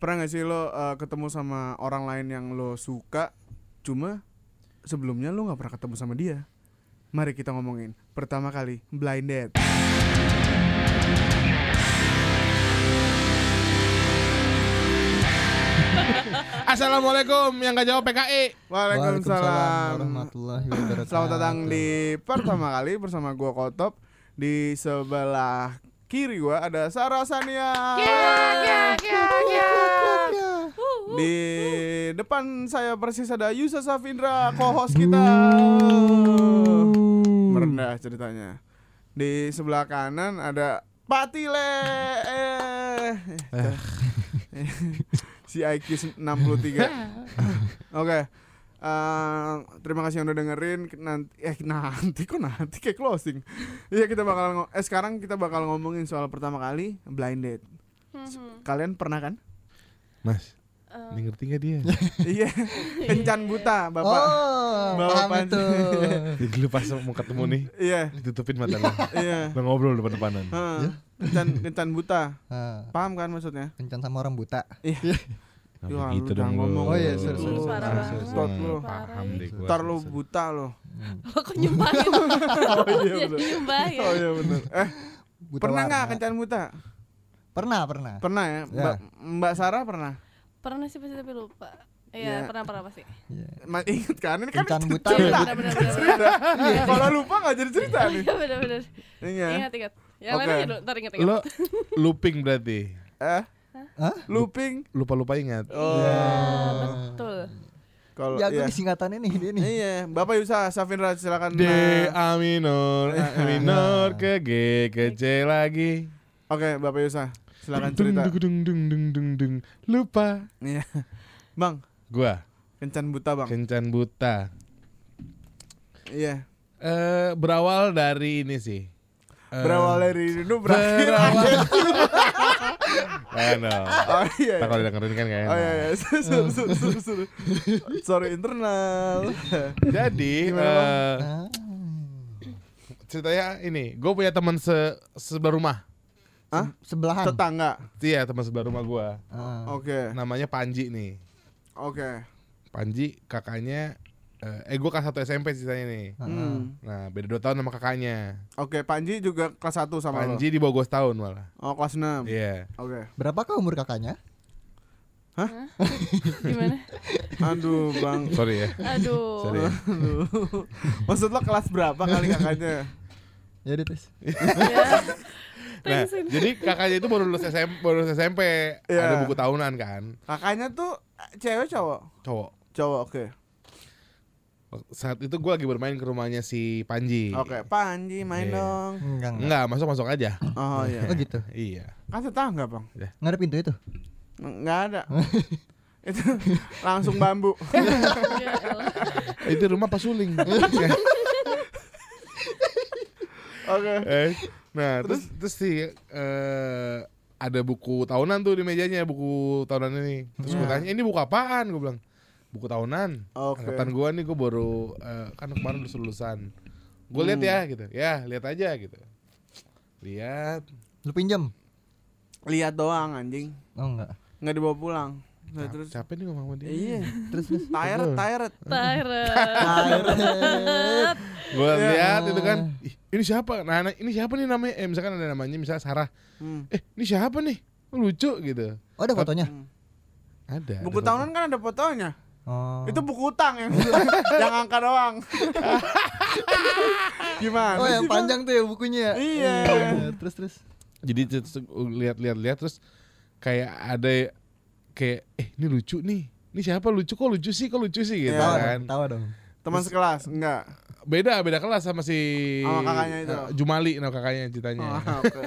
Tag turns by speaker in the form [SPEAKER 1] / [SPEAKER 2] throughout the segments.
[SPEAKER 1] Pernah gak sih lo uh, ketemu sama orang lain yang lo suka Cuma sebelumnya lo gak pernah ketemu sama dia? Mari kita ngomongin. Pertama kali blind date.
[SPEAKER 2] Assalamualaikum yang gak jawab PKI.
[SPEAKER 1] Waalaikumsalam.
[SPEAKER 3] Warahmatullahi wabarakatuh.
[SPEAKER 1] Selamat datang di pertama kali bersama gua Kotop. Di sebelah kiri gua ada Sarah Sania Di depan saya persis ada Yusa Safindra co-host kita. Merendah ceritanya. Di sebelah kanan ada Patile. Eh, Si IQ 63 Oke. Eh, terima kasih yang udah dengerin. Nanti eh nanti kok nanti kayak closing. Iya kita bakal ngo- eh sekarang kita bakal ngomongin soal pertama kali blind date. Kalian pernah kan?
[SPEAKER 2] Mas,
[SPEAKER 4] Eh,
[SPEAKER 2] ini ngerti gak dia?
[SPEAKER 1] iya kencan buta bapak
[SPEAKER 3] Oh,
[SPEAKER 1] Bawa
[SPEAKER 3] paham itu.
[SPEAKER 2] Jadi lu pas mau ketemu nih,
[SPEAKER 1] iya
[SPEAKER 2] ditutupin mata lu.
[SPEAKER 1] iya
[SPEAKER 2] Lu ngobrol depan-depanan.
[SPEAKER 1] Heeh. kencan kencan buta
[SPEAKER 3] Ah,
[SPEAKER 1] paham kan maksudnya
[SPEAKER 3] kencan sama orang buta.
[SPEAKER 2] Nggak
[SPEAKER 1] Ya,
[SPEAKER 2] begitu
[SPEAKER 1] lu jangan
[SPEAKER 2] dong
[SPEAKER 1] ngomong.
[SPEAKER 3] Oh iya,
[SPEAKER 1] Sorry,
[SPEAKER 2] banget.
[SPEAKER 1] sorry. Lu.
[SPEAKER 2] Paham deh gua.
[SPEAKER 1] lu buta lo
[SPEAKER 4] Kok nyumpahin?
[SPEAKER 1] oh iya bener
[SPEAKER 4] nyumpahin.
[SPEAKER 1] oh iya bener eh pernah
[SPEAKER 3] warna.
[SPEAKER 1] nggak kencan buta
[SPEAKER 3] Pernah, pernah.
[SPEAKER 1] pernah ya mbak mbak Sarah pernah
[SPEAKER 4] Pernah sih pasti tapi lupa.
[SPEAKER 1] Iya.
[SPEAKER 4] Iya, pernah pernah pasti.
[SPEAKER 3] Iya.
[SPEAKER 1] Ma- inget kan ini kan
[SPEAKER 3] Kencan buta.
[SPEAKER 1] cerita
[SPEAKER 4] Benar benar benar. benar.
[SPEAKER 1] kalau lupa nggak jadi cerita nih
[SPEAKER 4] Iya benar benar.
[SPEAKER 1] iya
[SPEAKER 4] Ingat ingat. Yang
[SPEAKER 1] Oke.
[SPEAKER 4] lain aja dulu, ntar ingat ingat.
[SPEAKER 2] Lo looping berarti.
[SPEAKER 1] eh
[SPEAKER 3] Hah?
[SPEAKER 1] looping
[SPEAKER 2] Lupa-lupa ingat.
[SPEAKER 1] oh
[SPEAKER 4] Iya, betul.
[SPEAKER 1] kalau
[SPEAKER 3] Ya,
[SPEAKER 1] iya
[SPEAKER 3] gue disingkatannya nih dia nih.
[SPEAKER 1] iya bapak Yusa Safindra silakan
[SPEAKER 2] D
[SPEAKER 1] nah.
[SPEAKER 2] A minor, A minor ke G ke C lagi.
[SPEAKER 1] oke bapak Yusa silakan cerita
[SPEAKER 2] dung, dung, dung, dung, dung. Lupa.
[SPEAKER 1] iya bang
[SPEAKER 2] Gua
[SPEAKER 1] kencan buta bang
[SPEAKER 2] kencan buta.
[SPEAKER 1] iya
[SPEAKER 2] Eh berawal dari ini sih. Eh,
[SPEAKER 1] berawal dari itu berakhir
[SPEAKER 2] berawal. Kan dong.
[SPEAKER 1] oh iya
[SPEAKER 2] Ntar kalau dengerin kan kayak
[SPEAKER 1] oh iya iya Sorry, sorry, sorry, sorry. sorry internal
[SPEAKER 2] Jadi
[SPEAKER 3] Ah.
[SPEAKER 2] ceritanya ini, gue punya teman se sebelah rumah.
[SPEAKER 1] Hah?
[SPEAKER 3] Sebelahan.
[SPEAKER 1] tetangga
[SPEAKER 2] Iya teman sebelah rumah gue.
[SPEAKER 3] Ah.
[SPEAKER 1] oke
[SPEAKER 2] Namanya Panji nih.
[SPEAKER 1] oke
[SPEAKER 2] Panji kakaknya eh, eh gue kelas 1 SMP ceritanya nih.
[SPEAKER 3] Ah.
[SPEAKER 1] Hmm.
[SPEAKER 2] Nah beda 2 tahun sama kakaknya.
[SPEAKER 1] Oke, Panji juga kelas 1 sama lo.
[SPEAKER 2] Panji di bawah gue setahun malah.
[SPEAKER 1] Oh, kelas 6.
[SPEAKER 2] Iya.
[SPEAKER 1] Oke.
[SPEAKER 3] Berapakah umur kakaknya?
[SPEAKER 4] Gimana?
[SPEAKER 1] Aduh, Bang.
[SPEAKER 2] Sorry ya.
[SPEAKER 4] Aduh.
[SPEAKER 2] Sorry ya.
[SPEAKER 1] Aduh. Maksud lo kelas berapa kali kakaknya?
[SPEAKER 3] Ya udah tes.
[SPEAKER 4] Ya.
[SPEAKER 2] Nah, jadi kakaknya itu baru lulus SMP, baru lulus SMP.
[SPEAKER 1] Iya.
[SPEAKER 2] Ada buku tahunan kan.
[SPEAKER 1] Kakaknya tuh cewek cowok?
[SPEAKER 2] Cowok.
[SPEAKER 1] Cowok, oke.
[SPEAKER 2] Saat itu gue lagi bermain ke rumahnya si Panji.
[SPEAKER 1] Oke, Panji main
[SPEAKER 2] Iya.
[SPEAKER 1] dong.
[SPEAKER 3] Enggak, enggak.
[SPEAKER 2] Enggak, masuk-masuk aja.
[SPEAKER 1] Oh
[SPEAKER 3] Oh
[SPEAKER 1] iya.
[SPEAKER 3] gitu.
[SPEAKER 2] Iya.
[SPEAKER 1] Kan tetangga, Bang.
[SPEAKER 3] Nggak ada pintu itu.
[SPEAKER 1] Enggak ada. Itu langsung bambu.
[SPEAKER 4] Ya Allah.
[SPEAKER 2] itu rumah Pak Suling.
[SPEAKER 1] Oke.
[SPEAKER 2] Eh, nah, terus terus sih eh ada buku tahunan tuh di mejanya, buku tahunan ini. Terus gue
[SPEAKER 1] Iya.
[SPEAKER 2] tanya, "Ini buku apaan?" Gue bilang, "Buku tahunan."
[SPEAKER 1] Oke.
[SPEAKER 2] Angkatan gua nih gue baru eh, kan kemarin lulus lulusan. Gue lihat ya gitu. Ya, lihat aja gitu. Lihat.
[SPEAKER 3] Lu pinjam?
[SPEAKER 1] Lihat doang anjing.
[SPEAKER 3] Oh enggak.
[SPEAKER 1] Enggak dibawa pulang. Nah, terus
[SPEAKER 2] capek nih ngomong sama dia.
[SPEAKER 1] Iya.
[SPEAKER 3] Terus terus.
[SPEAKER 1] Tired, tired.
[SPEAKER 4] Tyra.
[SPEAKER 2] Gue
[SPEAKER 1] Iya.
[SPEAKER 2] lihat itu kan, Ih, ini siapa? Nah, nah, ini siapa nih namanya? Eh, misalkan ada namanya misalnya Sarah.
[SPEAKER 1] Hmm.
[SPEAKER 2] Eh, ini siapa nih? Lucu gitu.
[SPEAKER 3] Oh ada fotonya?
[SPEAKER 1] Hmm.
[SPEAKER 2] Ada.
[SPEAKER 1] Buku
[SPEAKER 2] ada
[SPEAKER 1] tahunan kan ada fotonya.
[SPEAKER 3] Oh.
[SPEAKER 1] Itu buku utang yang yang angka doang. Gimana?
[SPEAKER 3] Oh yang
[SPEAKER 1] sih, Bang?
[SPEAKER 3] panjang tuh ya bukunya ya?
[SPEAKER 1] Iya.
[SPEAKER 3] Terus terus.
[SPEAKER 2] jadi terus lihat-lihat lihat terus kayak ada kayak eh ini lucu nih ini siapa lucu kok lucu sih kok lucu sih gitu
[SPEAKER 1] Iya.
[SPEAKER 3] Tawa
[SPEAKER 2] kan.
[SPEAKER 3] Tawa dong.
[SPEAKER 1] Teman sekelas? Enggak.
[SPEAKER 2] beda beda kelas sama si
[SPEAKER 1] Sama kakaknya itu.
[SPEAKER 2] eh, Jumali nama kakaknya ceritanya
[SPEAKER 1] Oh, Oke.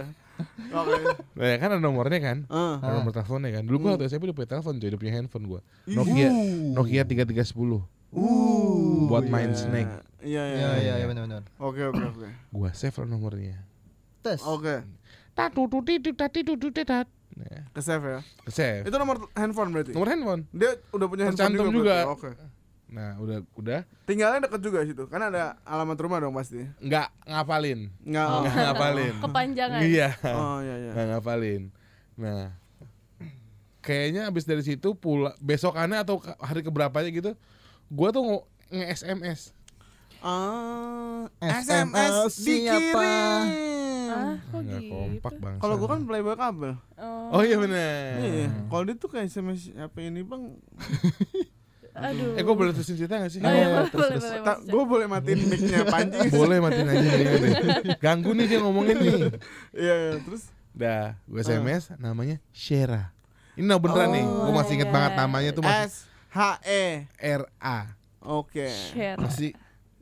[SPEAKER 1] Oke.
[SPEAKER 2] nah, ya kan ada nomornya kan
[SPEAKER 1] Eh.
[SPEAKER 2] ada nomor teleponnya kan dulu gua waktu SMP udah punya telepon coy udah punya handphone gua. Nokia Nokia tiga tiga sepuluh
[SPEAKER 1] Uh.
[SPEAKER 2] Buat
[SPEAKER 1] iya.
[SPEAKER 2] main Snake.
[SPEAKER 1] Iya iya.
[SPEAKER 3] Iya iya iya benar benar.
[SPEAKER 1] Oke oke oke.
[SPEAKER 2] gua save lah nomornya
[SPEAKER 3] Tes.
[SPEAKER 1] Oke.
[SPEAKER 2] tatu tuti tati tuti tat nah,
[SPEAKER 1] Ke save ya.
[SPEAKER 2] ke save
[SPEAKER 1] Itu nomor handphone berarti.
[SPEAKER 2] nomor handphone
[SPEAKER 1] Dia udah punya handphone
[SPEAKER 2] Tercantum
[SPEAKER 1] juga.
[SPEAKER 2] juga.
[SPEAKER 1] berarti. Oke.
[SPEAKER 2] nah udah udah
[SPEAKER 1] Tinggalnya deket juga situ. Kan ada alamat rumah dong pasti.
[SPEAKER 2] nggak ngapalin
[SPEAKER 1] Enggak.
[SPEAKER 4] Oh.
[SPEAKER 2] nggak ngapalin
[SPEAKER 4] Kepanjangan.
[SPEAKER 2] iya
[SPEAKER 1] Oh iya iya.
[SPEAKER 2] nggak ngapalin nah kayaknya abis dari situ pula besokannya atau ke- hari keberapanya gitu gue tuh nge-SMS
[SPEAKER 1] Ah,
[SPEAKER 3] SMS siapa?
[SPEAKER 4] Ah, kok
[SPEAKER 2] nggak
[SPEAKER 4] gitu?
[SPEAKER 2] kompak bang
[SPEAKER 1] Kalau gua kan playboy kabel.
[SPEAKER 4] Oh,
[SPEAKER 2] oh iya bener
[SPEAKER 1] Iya. Kalau dia tuh kayak SMS apa ini bang?
[SPEAKER 4] aduh.
[SPEAKER 2] eh gue boleh terusin cerita gak sih
[SPEAKER 4] Oh iya,
[SPEAKER 3] Oh,
[SPEAKER 4] boleh,
[SPEAKER 3] terus,
[SPEAKER 4] boleh,
[SPEAKER 1] gue boleh matiin mic-nya Panji.
[SPEAKER 2] boleh matiin aja deh. ganggu nih dia ngomongin nih
[SPEAKER 1] Iya, iya. terus
[SPEAKER 2] dah gue SMS namanya Shera ini nah beneran nih gue masih inget
[SPEAKER 4] iya.
[SPEAKER 2] banget namanya tuh masih
[SPEAKER 1] S H E.
[SPEAKER 2] R A
[SPEAKER 1] Oke.
[SPEAKER 4] Share.
[SPEAKER 2] masih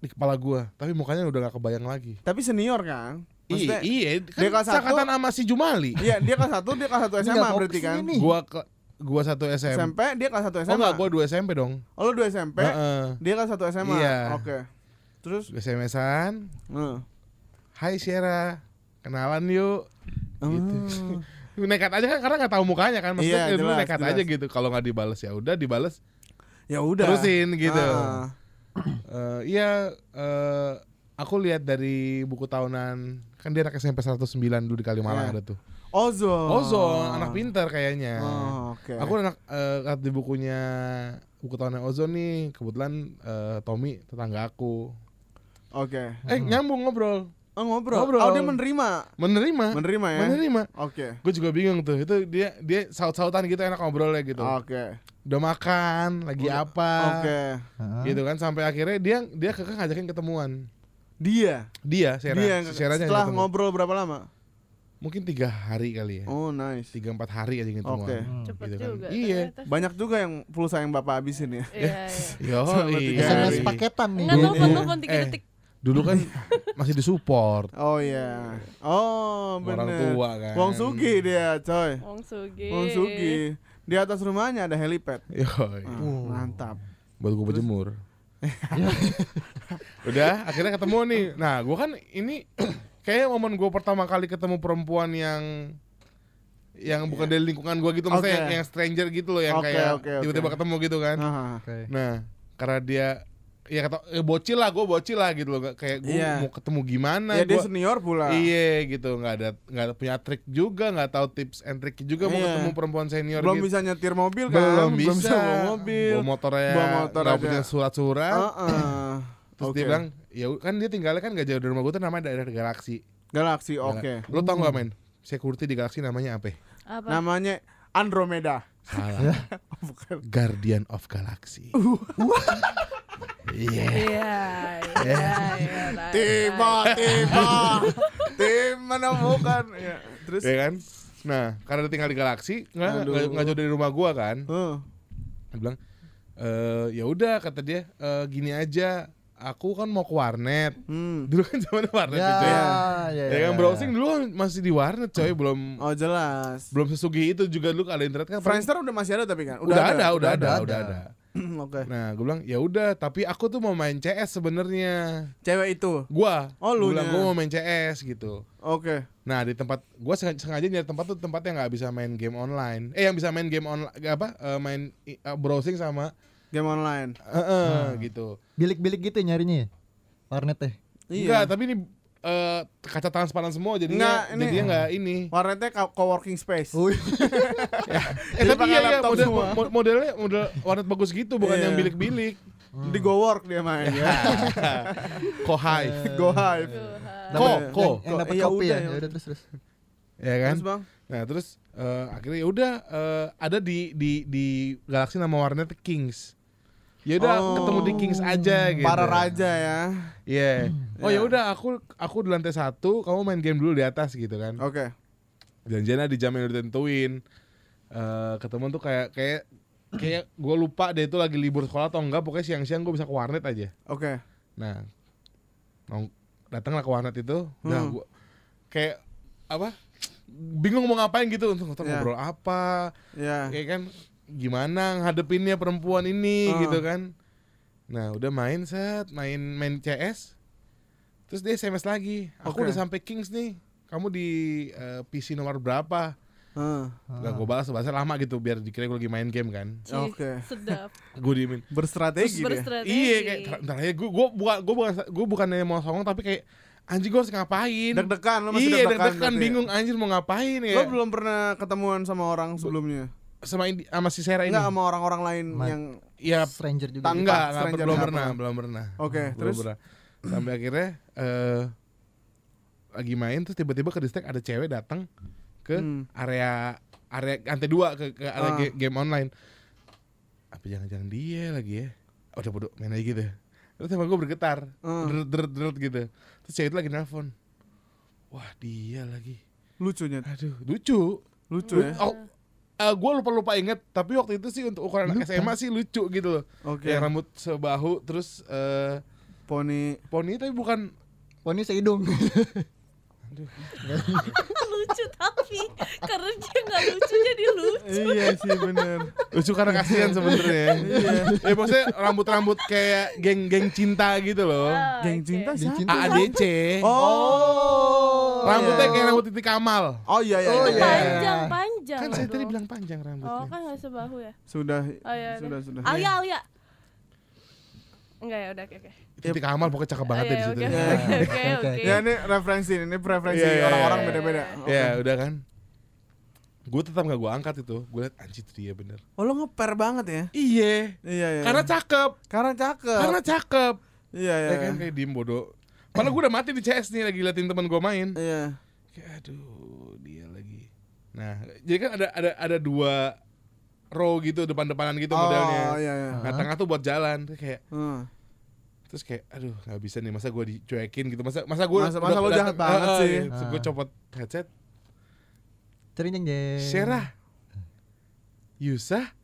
[SPEAKER 2] di kepala gue tapi mukanya udah gak kebayang lagi
[SPEAKER 1] Tapi senior kan?
[SPEAKER 2] Iya, iya,
[SPEAKER 1] dia kelas
[SPEAKER 2] kan
[SPEAKER 1] satu-
[SPEAKER 2] sangkatan sama si Jumali.
[SPEAKER 1] Iya, dia kelas satu, dia kelas satu SMA
[SPEAKER 3] nggak
[SPEAKER 1] berarti kan?
[SPEAKER 3] ini.
[SPEAKER 2] Gua ke gua satu SMP.
[SPEAKER 1] SMP, dia kelas satu SMA.
[SPEAKER 2] Oh enggak, gua dua SMP dong.
[SPEAKER 1] Oh, lu dua SMP,
[SPEAKER 2] Heeh.
[SPEAKER 1] dia kelas satu SMA.
[SPEAKER 2] Iya.
[SPEAKER 1] Oke. Terus,
[SPEAKER 2] Gua SMS-an,
[SPEAKER 1] Heeh.
[SPEAKER 2] "Hai Syera, kenalan yuk." Gitu.
[SPEAKER 1] Oh.
[SPEAKER 2] Nekat aja kan karena nggak tahu mukanya kan. Maksudnya
[SPEAKER 1] Iya,
[SPEAKER 2] dulu
[SPEAKER 1] jelas,
[SPEAKER 2] nekat
[SPEAKER 1] jelas.
[SPEAKER 2] aja gitu. Kalau nggak dibales ya udah dibales.
[SPEAKER 1] Ya udah.
[SPEAKER 2] Terusin gitu.
[SPEAKER 1] Ah.
[SPEAKER 2] Eh, iya eh, aku lihat dari buku tahunan kan dia anak SMP 109 dulu di Kalimalang
[SPEAKER 1] Iya.
[SPEAKER 2] ada tuh.
[SPEAKER 1] Ozon.
[SPEAKER 2] Ozon, anak pintar kayaknya.
[SPEAKER 1] Oh, oke.
[SPEAKER 2] Aku anak lihat di bukunya buku tahunan Ozon nih, kebetulan eh, Tommy tetangga aku.
[SPEAKER 1] Oke.
[SPEAKER 2] Eh nyambung ngobrol,
[SPEAKER 1] Oh, ngobrol.
[SPEAKER 2] Ngobrol.
[SPEAKER 1] Oh, dia menerima.
[SPEAKER 2] menerima,
[SPEAKER 1] Menerima ya?
[SPEAKER 2] menerima.
[SPEAKER 1] Oke.
[SPEAKER 2] Gue juga bingung tuh, itu dia dia saut-sautan gitu enak ngobrolnya gitu.
[SPEAKER 1] Oke.
[SPEAKER 2] Udah makan, lagi
[SPEAKER 1] Udah-
[SPEAKER 2] apa,
[SPEAKER 1] Oke.
[SPEAKER 3] Heeh.
[SPEAKER 2] gitu kan sampai akhirnya dia dia kekeh ngajakin ketemuan.
[SPEAKER 1] Dia.
[SPEAKER 2] Dia, Sera,
[SPEAKER 1] Dia yang
[SPEAKER 2] si Seranya
[SPEAKER 1] setelah
[SPEAKER 2] ketemu.
[SPEAKER 1] ngobrol berapa lama?
[SPEAKER 2] mungkin tiga hari kali ya,
[SPEAKER 1] Oh, nice.
[SPEAKER 2] tiga empat hari aja ketemuan.
[SPEAKER 1] Oke.
[SPEAKER 3] Hmm.
[SPEAKER 4] Cepet
[SPEAKER 2] gitu kan.
[SPEAKER 4] juga.
[SPEAKER 2] Iya.
[SPEAKER 4] ternyata.
[SPEAKER 1] Banyak juga yang pulsa yang Bapak habisin ya.
[SPEAKER 4] Iya, iya.
[SPEAKER 2] Yo,
[SPEAKER 1] Selama tiga
[SPEAKER 3] SMS
[SPEAKER 1] hari.
[SPEAKER 3] paketan nih.
[SPEAKER 4] Enggak telepon telepon tiga
[SPEAKER 2] eh,
[SPEAKER 4] detik.
[SPEAKER 2] Dulu kan masih disupport
[SPEAKER 1] Oh iya. Oh, bener.
[SPEAKER 2] orang tua kan.
[SPEAKER 1] Wong Sugi dia, coy.
[SPEAKER 4] Wong Sugi.
[SPEAKER 1] Wong Sugi. Di atas rumahnya ada helipad.
[SPEAKER 2] Yoi.
[SPEAKER 3] Oh.
[SPEAKER 1] Mantap.
[SPEAKER 2] buat gue berjemur. Udah, akhirnya ketemu nih. Nah, gue kan ini kayak momen gue pertama kali ketemu perempuan yang yang bukan dari lingkungan gue gitu, maksudnya
[SPEAKER 1] Oke.
[SPEAKER 2] yang, yang stranger gitu loh, yang
[SPEAKER 1] Oke,
[SPEAKER 2] kayak
[SPEAKER 1] oke, oke.
[SPEAKER 2] tiba-tiba ketemu gitu kan.
[SPEAKER 1] Ah,
[SPEAKER 3] Oke.
[SPEAKER 2] Nah, karena dia ya kata eh, bocil lah, gue bocil lah gitu loh, kayak gue
[SPEAKER 1] Iya.
[SPEAKER 2] mau ketemu gimana,
[SPEAKER 1] ya dia
[SPEAKER 2] gua-
[SPEAKER 1] senior pula.
[SPEAKER 2] Iya gitu, nggak ada nggak ada punya trik juga, nggak tahu tips and trick juga mau
[SPEAKER 1] Iya.
[SPEAKER 2] ketemu perempuan senior
[SPEAKER 1] Belum
[SPEAKER 2] gitu.
[SPEAKER 1] bisa nyetir mobil kan?
[SPEAKER 2] belum bisa,
[SPEAKER 1] bawa mobil.
[SPEAKER 2] bawa motornya
[SPEAKER 1] Bawa motor
[SPEAKER 2] nggak
[SPEAKER 1] aja.
[SPEAKER 2] punya surat-surat.
[SPEAKER 1] Heeh.
[SPEAKER 2] Terus
[SPEAKER 1] Oke.
[SPEAKER 2] dia bilang, ya kan dia tinggalnya kan gak jauh dari rumah gue tuh namanya daerah Galaksi.
[SPEAKER 1] Galaxy, oke.
[SPEAKER 2] Lo tau gak men? Security di Galaksi namanya apa?
[SPEAKER 4] Apa?
[SPEAKER 1] Namanya Andromeda.
[SPEAKER 2] Salah.
[SPEAKER 1] Bukan.
[SPEAKER 2] Guardian of Galaxy. Iya.
[SPEAKER 4] Iya, iya, iya. nah,
[SPEAKER 1] Tiba,
[SPEAKER 4] nah.
[SPEAKER 1] tiba. Tim menemukan. Ya. Terus
[SPEAKER 2] Ya kan? Nah, karena tinggal di Galaksi, nggak jauh dari rumah gua kan.
[SPEAKER 1] Heeh.
[SPEAKER 2] Dia bilang, eh ya udah kata dia, "Eh, gini aja, aku kan mau ke warnet.
[SPEAKER 1] Hmm.
[SPEAKER 2] Dulu kan zaman warnet
[SPEAKER 3] Ya,
[SPEAKER 2] tuh, coy.
[SPEAKER 3] ya,
[SPEAKER 2] Ya
[SPEAKER 3] ya.
[SPEAKER 2] kan browsing dulu kan masih di warnet coy, belum
[SPEAKER 1] Oh jelas.
[SPEAKER 2] belum sesugi itu juga dulu kalau internet kan
[SPEAKER 1] Friendster udah masih ada tapi kan?
[SPEAKER 2] udah, ada, udah
[SPEAKER 3] Udah
[SPEAKER 2] ada,
[SPEAKER 3] ada,
[SPEAKER 2] udah
[SPEAKER 3] ada.
[SPEAKER 2] ada.
[SPEAKER 1] Oke.
[SPEAKER 2] Nah, gue bilang ya udah, tapi aku tuh mau main CS sebenarnya.
[SPEAKER 1] Cewek itu.
[SPEAKER 2] Gua,
[SPEAKER 1] Oh,
[SPEAKER 2] gua
[SPEAKER 1] lu
[SPEAKER 2] gua mau main CS gitu.
[SPEAKER 1] Oke.
[SPEAKER 2] Nah di tempat gua sengaja, sengaja nyari tempat tuh tempat yang nggak bisa main game online. Eh yang bisa main game online apa? eh, main eh, browsing sama
[SPEAKER 1] Game online.
[SPEAKER 2] eh, eh, gitu.
[SPEAKER 3] Bilik-bilik gitu nyarinya ya? Warnet teh.
[SPEAKER 2] Enggak, tapi ini eh, kaca transparan semua jadinya
[SPEAKER 1] Nggak, ini-
[SPEAKER 2] jadinya nggak ini.
[SPEAKER 1] Warnetnya co- coworking space.
[SPEAKER 3] Oh,
[SPEAKER 2] Eh tapi iya, iya model,
[SPEAKER 1] semua.
[SPEAKER 2] mo- modelnya model warnet bagus gitu bukan
[SPEAKER 1] Iya.
[SPEAKER 2] yang bilik-bilik.
[SPEAKER 1] Di Go Work dia main ya.
[SPEAKER 2] Ko Hive.
[SPEAKER 1] Go Hive.
[SPEAKER 2] Ko, ko.
[SPEAKER 3] Yang, dapat
[SPEAKER 1] Iya,
[SPEAKER 3] kopi ya.
[SPEAKER 1] ya
[SPEAKER 3] Ya udah terus terus.
[SPEAKER 2] Ya kan?
[SPEAKER 1] Terus bang?
[SPEAKER 2] Nah terus eh, akhirnya ya udah eh, ada di di di Galaxy nama warnet Kings. Ya udah
[SPEAKER 1] Oh.
[SPEAKER 2] ketemu di Kings aja gitu.
[SPEAKER 1] Para raja ya.
[SPEAKER 2] Iya. Oh ya
[SPEAKER 1] Ya.
[SPEAKER 2] udah aku aku di lantai satu, kamu main game dulu di atas gitu kan.
[SPEAKER 1] Oke.
[SPEAKER 2] Janjiannya di jam yang udah ditentuin. Eh ketemu tuh kayak kayak kayak gue lupa deh itu lagi libur sekolah atau enggak pokoknya siang-siang gue bisa ke warnet aja.
[SPEAKER 1] Oke.
[SPEAKER 2] Nah, nong datanglah ke warnet itu, udah
[SPEAKER 1] Hmm.
[SPEAKER 2] gua kayak apa? Bingung mau ngapain gitu untuk
[SPEAKER 1] Ya.
[SPEAKER 2] ngobrol apa,
[SPEAKER 1] Ya.
[SPEAKER 2] kayak kan gimana ngadepinnya perempuan ini
[SPEAKER 1] Ah.
[SPEAKER 2] gitu kan. Nah, udah main set, main main CS. Terus dia SMS lagi, aku
[SPEAKER 1] Oke.
[SPEAKER 2] udah sampai Kings nih. Kamu di eh, PC nomor berapa?
[SPEAKER 1] Heeh.
[SPEAKER 2] Gak gue balas, bahasa lama gitu biar dikira gue lagi main game kan.
[SPEAKER 1] Oke.
[SPEAKER 4] Sedap.
[SPEAKER 2] Gue diemin.
[SPEAKER 1] Berstrategi dia.
[SPEAKER 4] berstrategi.
[SPEAKER 2] Iya kayak ntar aja gue gue bukan gue bukan gue bukan mau songong tapi kayak anjing gue harus ngapain?
[SPEAKER 1] Deg-degan lo masih
[SPEAKER 2] iya
[SPEAKER 1] deg-degan.
[SPEAKER 2] deg-degan
[SPEAKER 1] berarti ya?
[SPEAKER 2] bingung anjir mau ngapain ya?
[SPEAKER 1] Lo belum pernah ketemuan sama orang sebelumnya?
[SPEAKER 2] Sama Indi, sama si Sarah ini.
[SPEAKER 1] Enggak sama orang-orang lain
[SPEAKER 3] Ma-
[SPEAKER 1] yang
[SPEAKER 2] Ya
[SPEAKER 3] Stranger juga.
[SPEAKER 1] Tanpa.
[SPEAKER 3] gitu.
[SPEAKER 2] enggak, enggak
[SPEAKER 1] stranger
[SPEAKER 2] belum pernah, belum pernah.
[SPEAKER 1] Oke,
[SPEAKER 2] Belum
[SPEAKER 1] terus?
[SPEAKER 2] pernah. Sampai akhirnya eh lagi main terus tiba-tiba ke distek ada cewek datang ke
[SPEAKER 1] Hmm.
[SPEAKER 2] area area lantai dua ke, ke area
[SPEAKER 1] Ah.
[SPEAKER 2] ga- game online. Apa jangan-jangan dia lagi ya? Oh, udah bodoh main aja gitu. Terus emang gue bergetar,
[SPEAKER 1] Ah.
[SPEAKER 2] deret deret deret gitu. Terus cewek itu lagi nelpon. Wah dia lagi.
[SPEAKER 1] lucunya.
[SPEAKER 2] Aduh lucu.
[SPEAKER 1] Lucu ya.
[SPEAKER 2] Oh, gue lupa lupa inget. Tapi waktu itu sih untuk ukuran anak SMA sih lucu gitu loh.
[SPEAKER 1] Oke.
[SPEAKER 2] Yang rambut sebahu terus eh
[SPEAKER 1] Poni
[SPEAKER 2] poni tapi bukan
[SPEAKER 3] Oh ini sehidung.
[SPEAKER 4] lucu tapi karena dia nggak lucu jadi lucu.
[SPEAKER 1] Iya sih bener.
[SPEAKER 2] lucu karena kasihan sebenarnya. Iya. Ya maksudnya rambut-rambut kayak geng-geng cinta gitu loh.
[SPEAKER 4] Ah,
[SPEAKER 1] Geng
[SPEAKER 4] oke.
[SPEAKER 1] cinta
[SPEAKER 3] Geng
[SPEAKER 1] siapa?
[SPEAKER 3] cinta.
[SPEAKER 2] AADC.
[SPEAKER 1] Oh.
[SPEAKER 2] Rambutnya
[SPEAKER 1] iya.
[SPEAKER 2] kayak rambut Titi Kamal.
[SPEAKER 1] Oh iya iya.
[SPEAKER 3] Oh,
[SPEAKER 1] iya.
[SPEAKER 3] iya.
[SPEAKER 4] Panjang panjang.
[SPEAKER 2] Kan saya tadi bilang panjang
[SPEAKER 4] Oh
[SPEAKER 2] rambutnya.
[SPEAKER 4] kan nggak sebahu ya.
[SPEAKER 1] Sudah.
[SPEAKER 4] Oh iya.
[SPEAKER 1] Sudah
[SPEAKER 4] udah.
[SPEAKER 1] sudah.
[SPEAKER 4] Alia Alia. Enggak ya udah oke oke.
[SPEAKER 2] Titi Kamal pokoknya cakep banget ya di
[SPEAKER 4] Iya,
[SPEAKER 2] situ.
[SPEAKER 4] Oke
[SPEAKER 1] Ya.
[SPEAKER 4] oke oke
[SPEAKER 3] Oke,
[SPEAKER 4] oke.
[SPEAKER 1] Ya ini referensi ini preferensi
[SPEAKER 2] Iya, iya,
[SPEAKER 1] orang-orang
[SPEAKER 4] iya.
[SPEAKER 1] beda-beda.
[SPEAKER 2] Ya udah kan. Gue tetap gak gue angkat itu. Gue liat anjir itu dia bener.
[SPEAKER 1] Oh lo ngeper banget ya?
[SPEAKER 2] Iya.
[SPEAKER 1] Iya iya.
[SPEAKER 2] Karena cakep.
[SPEAKER 1] karena cakep.
[SPEAKER 2] Karena cakep.
[SPEAKER 1] iya iya.
[SPEAKER 2] Ya kan kayak diem bodoh. Padahal gue udah mati di CS nih lagi liatin teman gue main.
[SPEAKER 1] Iya.
[SPEAKER 2] Kayak aduh dia lagi. Nah, jadi kan ada ada ada dua row gitu depan-depanan gitu
[SPEAKER 1] Oh
[SPEAKER 2] modelnya.
[SPEAKER 1] iya iya.
[SPEAKER 2] Nah, tengah tuh buat jalan. Terus kayak
[SPEAKER 1] Hmm.
[SPEAKER 2] terus kayak aduh nggak bisa nih masa gue dicuekin gitu masa masa gue
[SPEAKER 1] Masa- masa lo jahat banget sih.
[SPEAKER 2] terus gue copot headset
[SPEAKER 3] Cering jeng jeng.
[SPEAKER 2] Syera Yusa